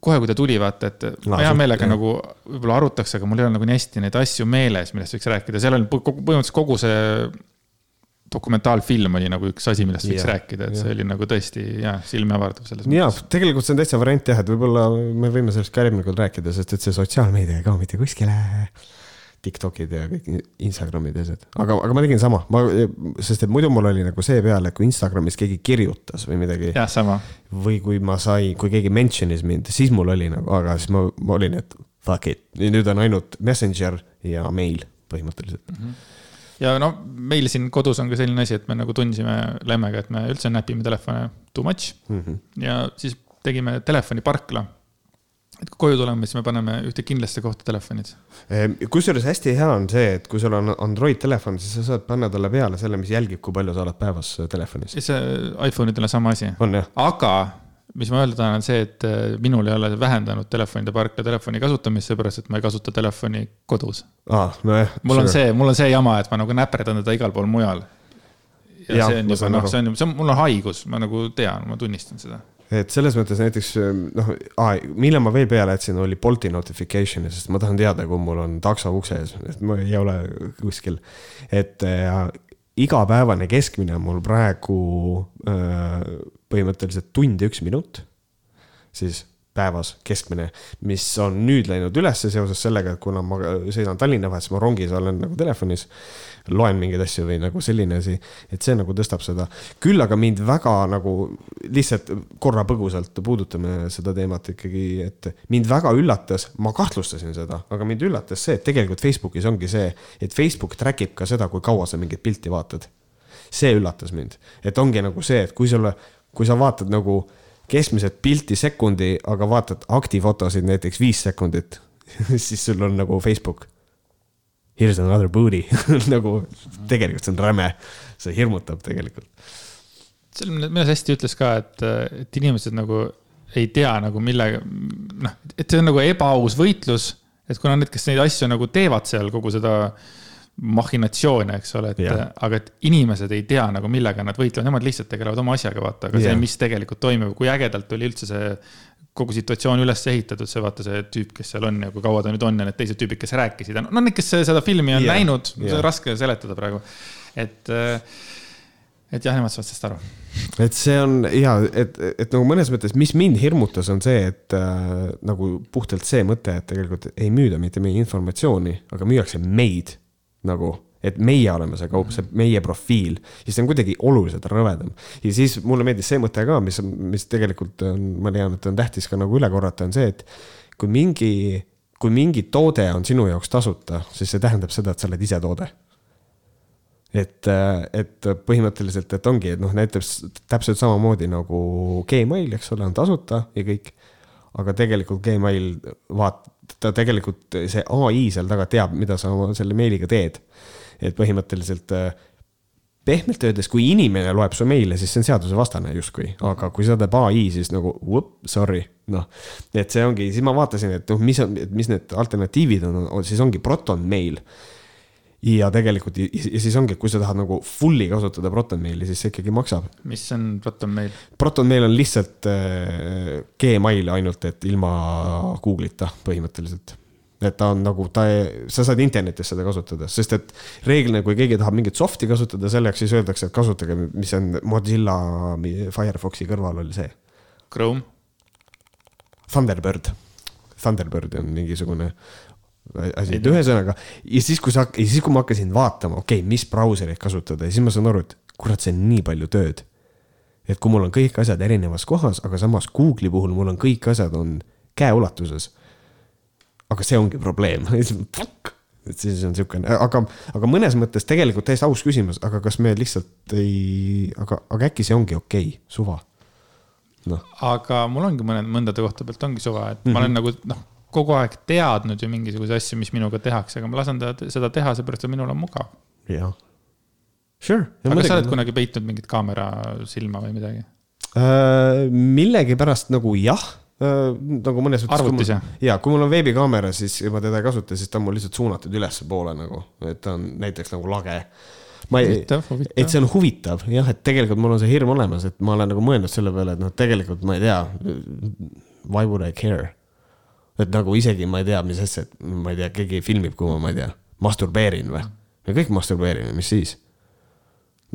kohe, kui ta tuli, vaata, et No, ma hea meelega jah. nagu võib-olla arutaks, aga mul ei ole nagu nii hästi neid asju meeles, millest võiks rääkida, seal kogu- põhimõtteliselt kogu see dokumentaalfilm oli nagu üks asi, millest võiks Jah, rääkida, et jah. see oli nagu tõesti jah, silmi avardav selles ja tegelikult see on täitsa variant jah, et võib-olla me võime sellest ka järgmine kord rääkida, sest et see sotsiaalmeedia ei kao mitte kuskile. Tiktokid ja kõik Instagramid ja asjad, aga, aga ma tegin sama, ma, sest et muidu mul oli nagu see peal, et kui Instagramis keegi kirjutas või midagi. jah, sama. või kui ma sai, kui keegi mention'is mind, siis mul oli nagu, aga siis ma, ma olin, et fuck it, nüüd on ainult Messenger ja meil põhimõtteliselt. Ja no meil siin kodus on ka selline asi, et me nagu tundisime lemmega, et me üldse näpime telefone too much Mm -hmm. ja siis tegime telefoniparkla. et kui koju tuleme, siis me paneme ühte kindlasse kohta telefonid. Ehm, kusjuures hästi hea on see, et kui sul on Android telefon, siis sa saad panna talle peale selle, mis jälgib, kui palju sa oled päevas telefonis. siis see iPhone idel on sama asi. aga mis ma öelda tahan, on see, et äh, minul ei ole vähendanud telefonide parkla telefoni kasutamist, seepärast et ma ei kasuta telefoni kodus. aa, nojah. mul on see, mul on see jama, et ma nagu näperdan teda igal pool mujal. ja Jah, see on juba noh, see on, see on, mul on haigus, ma nagu tean, ma tunnistan seda. et selles mõttes näiteks noh, mille ma veel peale jätsin, oli Bolti notification'i, sest ma tahan teada, kui mul on takso ukse ees, et ma ei ole kuskil. et äh, igapäevane keskmine on mul praegu äh, põhimõtteliselt tund ja üks minut. siis päevas keskmine, mis on nüüd läinud ülesse seoses sellega, et kuna ma sõidan Tallinna vahet, siis ma rongis olen nagu telefonis. loen mingeid asju või nagu selline asi, et see nagu tõstab seda. küll aga mind väga nagu lihtsalt korra põgusalt puudutame seda teemat ikkagi, et mind väga üllatas, ma kahtlustasin seda, aga mind üllatas see, et tegelikult Facebookis ongi see, et Facebook track ib ka seda, kui kaua sa mingit pilti vaatad. see üllatas mind, et ongi nagu see, et kui sulle, kui sa vaatad nagu keskmiselt pilti sekundi, aga vaatad aktifotosid näiteks viis sekundit, [LAUGHS] siis sul on nagu Facebook. Here's another booty [LAUGHS] nagu tegelikult see on räme, see hirmutab tegelikult. on, minu arust hästi ütles ka, et, et inimesed nagu ei tea nagu millega, noh, et see on nagu ebaaus võitlus. et kuna need, kes neid asju nagu teevad seal kogu seda mahhinatsioone, eks ole, et Jah. aga et inimesed ei tea nagu millega nad võitlevad, nemad lihtsalt tegelevad oma asjaga, vaata, aga Jah. see, mis tegelikult toimub, kui ägedalt oli üldse see kogu situatsioon üles ehitatud, see vaata see tüüp, kes seal on ja kui kaua ta nüüd on ja need teised tüübid, kes rääkisid, no need, kes seda filmi on Jah, näinud, on raske seletada praegu. et, et jah, nemad saavad sellest aru. et see on ja, et, et nagu mõnes mõttes, mis mind hirmutas, on see, et äh, nagu puhtalt see mõte, et tegelikult ei müüda mitte meie informatsiooni, aga müüakse meid nagu et meie oleme see kaup, see meie profiil, siis see on kuidagi oluliselt rõvedam. ja siis mulle meeldis see mõte ka, mis, mis tegelikult on, ma tean, et on tähtis ka nagu üle korrata, on see, et kui mingi, kui mingi toode on sinu jaoks tasuta, siis see tähendab seda, et sa oled ise toode et, et põhimõtteliselt, et ongi, et noh, näiteks täpselt samamoodi nagu Gmail, eks ole, on tasuta ja kõik. aga tegelikult Gmail vaat-, ta tegelikult see ai seal taga teab, mida sa oma selle meiliga teed. et põhimõtteliselt äh, pehmelt öeldes, kui inimene loeb su meile, siis see on seadusevastane justkui, aga kui seda teeb ai, siis nagu whoop, sorry, noh. et see ongi, siis ma vaatasin, et noh, mis on, mis need alternatiivid on, on, siis ongi Proton Mail ja tegelikult ja ja siis ongi, kui sa tahad nagu fully kasutada Protonmaili, siis see ikkagi maksab. mis on Protonmail? Protonmail on lihtsalt äh, Gmail ainult, et ilma Google'ita põhimõtteliselt. et ta on nagu, ta, sa saad internetis seda kasutada, sest et reeglina, kui keegi tahab mingit soft'i kasutada selleks, siis öeldakse, et kasutage, mis on Mozilla Firefoxi kõrval oli see. Chrome. Thunderbird, Thunderbird on mingisugune asi, et ühesõnaga ja siis, kui sa, ja siis, kui ma hakkasin vaatama, okei okay,, mis brausereid kasutada ja siis ma saan aru, et kurat, see on nii palju tööd. et kui mul on kõik asjad erinevas kohas, aga samas Google'i puhul mul on kõik asjad on käeulatuses. aga see ongi probleem, [LAUGHS] et siis on siukene, aga, aga mõnes mõttes tegelikult täiesti aus küsimus, aga kas me lihtsalt ei, aga, aga äkki see ongi okei okay,, suva noh. aga mul ongi mõned, mõndade kohta pealt ongi suva, et mm -hmm. Mhm. ma olen nagu noh, kogu aeg teadnud ju mingisuguseid asju, mis minuga tehakse, aga ma lasen ta, seda teha, seepärast et minul on mugav. jah. Sure. aga kas sa oled kunagi peitnud mingit kaamera silma või midagi? Äh, millegipärast nagu jah äh,, nagu mõnes mõttes. arvutis jah? ja kui mul on veebikaamera, siis ma teda ei kasuta, siis ta on mul lihtsalt suunatud ülespoole nagu, et ta on näiteks nagu lage. ma ei, et see on huvitav jah, et tegelikult mul on see hirm olemas, et ma olen nagu mõelnud selle peale, et noh, tegelikult ma ei tea. Why would I care? Et nagu isegi ma ei tea, mis asja, ma ei tea, keegi filmib, kui ma, ma ei tea, masturbeerin või? me kõik masturbeerime, mis siis?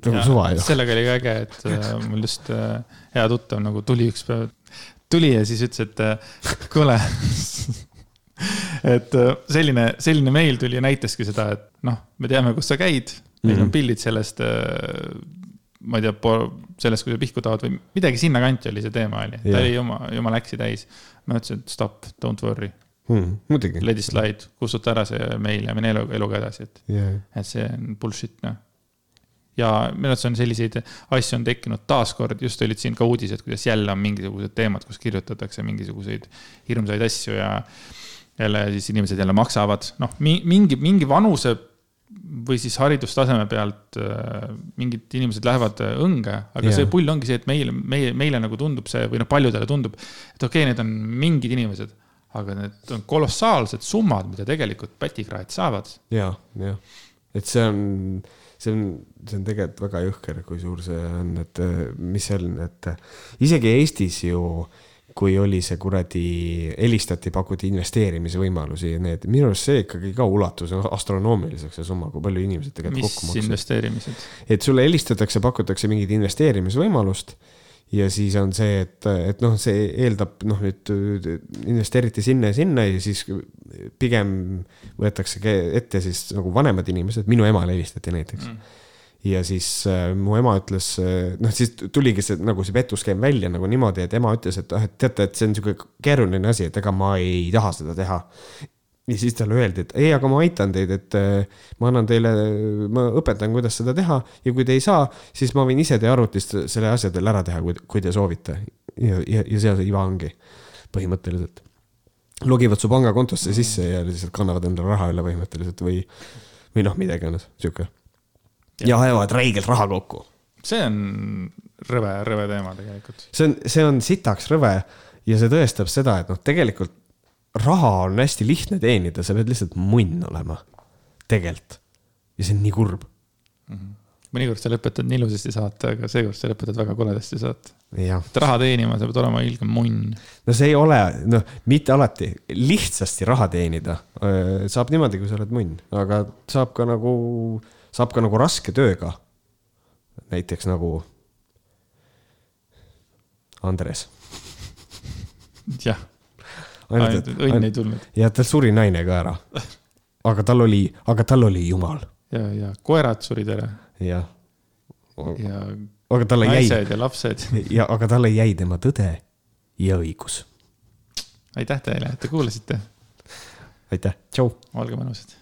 nagu suva ju. sellega oli ka äge, et äh, mul just äh, hea tuttav nagu tuli üks päev, tuli ja siis ütles, et äh, kuule. [LAUGHS] et äh, selline, selline meil tuli ja näitaski seda, et noh, me teame, kus sa käid, meil Mhm. on pildid sellest. ma ei tea, sellest, kui sa pihku tahad või midagi sinnakanti oli see teema oli, ta oli juma, jumala äksi täis. Ma ütlesin, et stop, don't worry, muidugi. let it slide, kustuta ära see meil ja mine elu, eluga edasi, et Yeah. et see on bullshit, noh. ja minu arust on selliseid asju on tekkinud taaskord, just olid siin ka uudised, kuidas jälle on mingisugused teemad, kus kirjutatakse mingisuguseid hirmsaid asju ja jälle siis inimesed jälle maksavad, noh, mingi, mingi vanuse või siis haridustaseme pealt äh, mingid inimesed lähevad äh, õnge, aga yeah. see pull ongi see, et meile, meie, meile nagu tundub see või noh, paljudele tundub, et okei okay,, need on mingid inimesed, aga need on kolossaalsed summad, mida tegelikult pätikraed saavad ja, jah, et see on, see on, see on tegelikult väga jõhker, kui suur see on, et äh, mis seal on, et äh, isegi Eestis ju, kui oli see kuradi, helistati, pakuti investeerimisvõimalusi ja need, minu arust see ikkagi ka ulatus astronoomiliseks, see summa, kui palju inimesed tegelikult mis kokku maksid. investeerimised? et sulle helistatakse, pakutakse mingit investeerimisvõimalust ja siis on see, et, et noh, see eeldab noh, nüüd investeeriti sinna ja sinna ja siis pigem võetakse ette siis nagu vanemad inimesed, minu emale helistati näiteks mm.. Ja siis äh, mu ema ütles, noh siis tuligi see nagu see pettuskeem välja nagu niimoodi, et ema ütles, et ah, et teate, et see on sihuke keeruline asi, et ega ma ei taha seda teha ja siis talle öeldi, et ei, aga ma aitan teid, et äh, ma annan teile, ma õpetan, kuidas seda teha ja kui te ei saa, siis ma võin ise teie arvutist selle asja teil ära teha, kui, kui te soovite. ja, ja, ja seal see iva ongi põhimõtteliselt. logivad su pangakontosse sisse ja lihtsalt kannavad endale raha üle põhimõtteliselt või, või noh, mida iganes, sihuke. Ja ajavad räigelt raha kokku. see on rõve, rõve teema tegelikult. see on, see on sitaks rõve ja see tõestab seda, et noh, tegelikult raha on hästi lihtne teenida, sa pead lihtsalt munn olema. tegelikult. ja see on nii kurb. mõnikord sa lõpetad nii ilusasti saate, aga seekord sa lõpetad väga koledasti saate. et raha teenima, sa pead olema ilge munn. no see ei ole, noh, mitte alati, lihtsasti raha teenida saab niimoodi, kui sa oled munn, aga saab ka nagu, saab ka nagu raske tööga. näiteks nagu Andres. jah, õnn ei tulnud ja tal suri naine ka ära. aga tal oli, aga tal oli jumal, ja, ja koerad surid ära jah. ja aga talle jäi, naised ja lapsed. ja aga talle jäi tema tõde ja õigus. aitäh teile, et te kuulasite, aitäh, tšau. olge mõnusad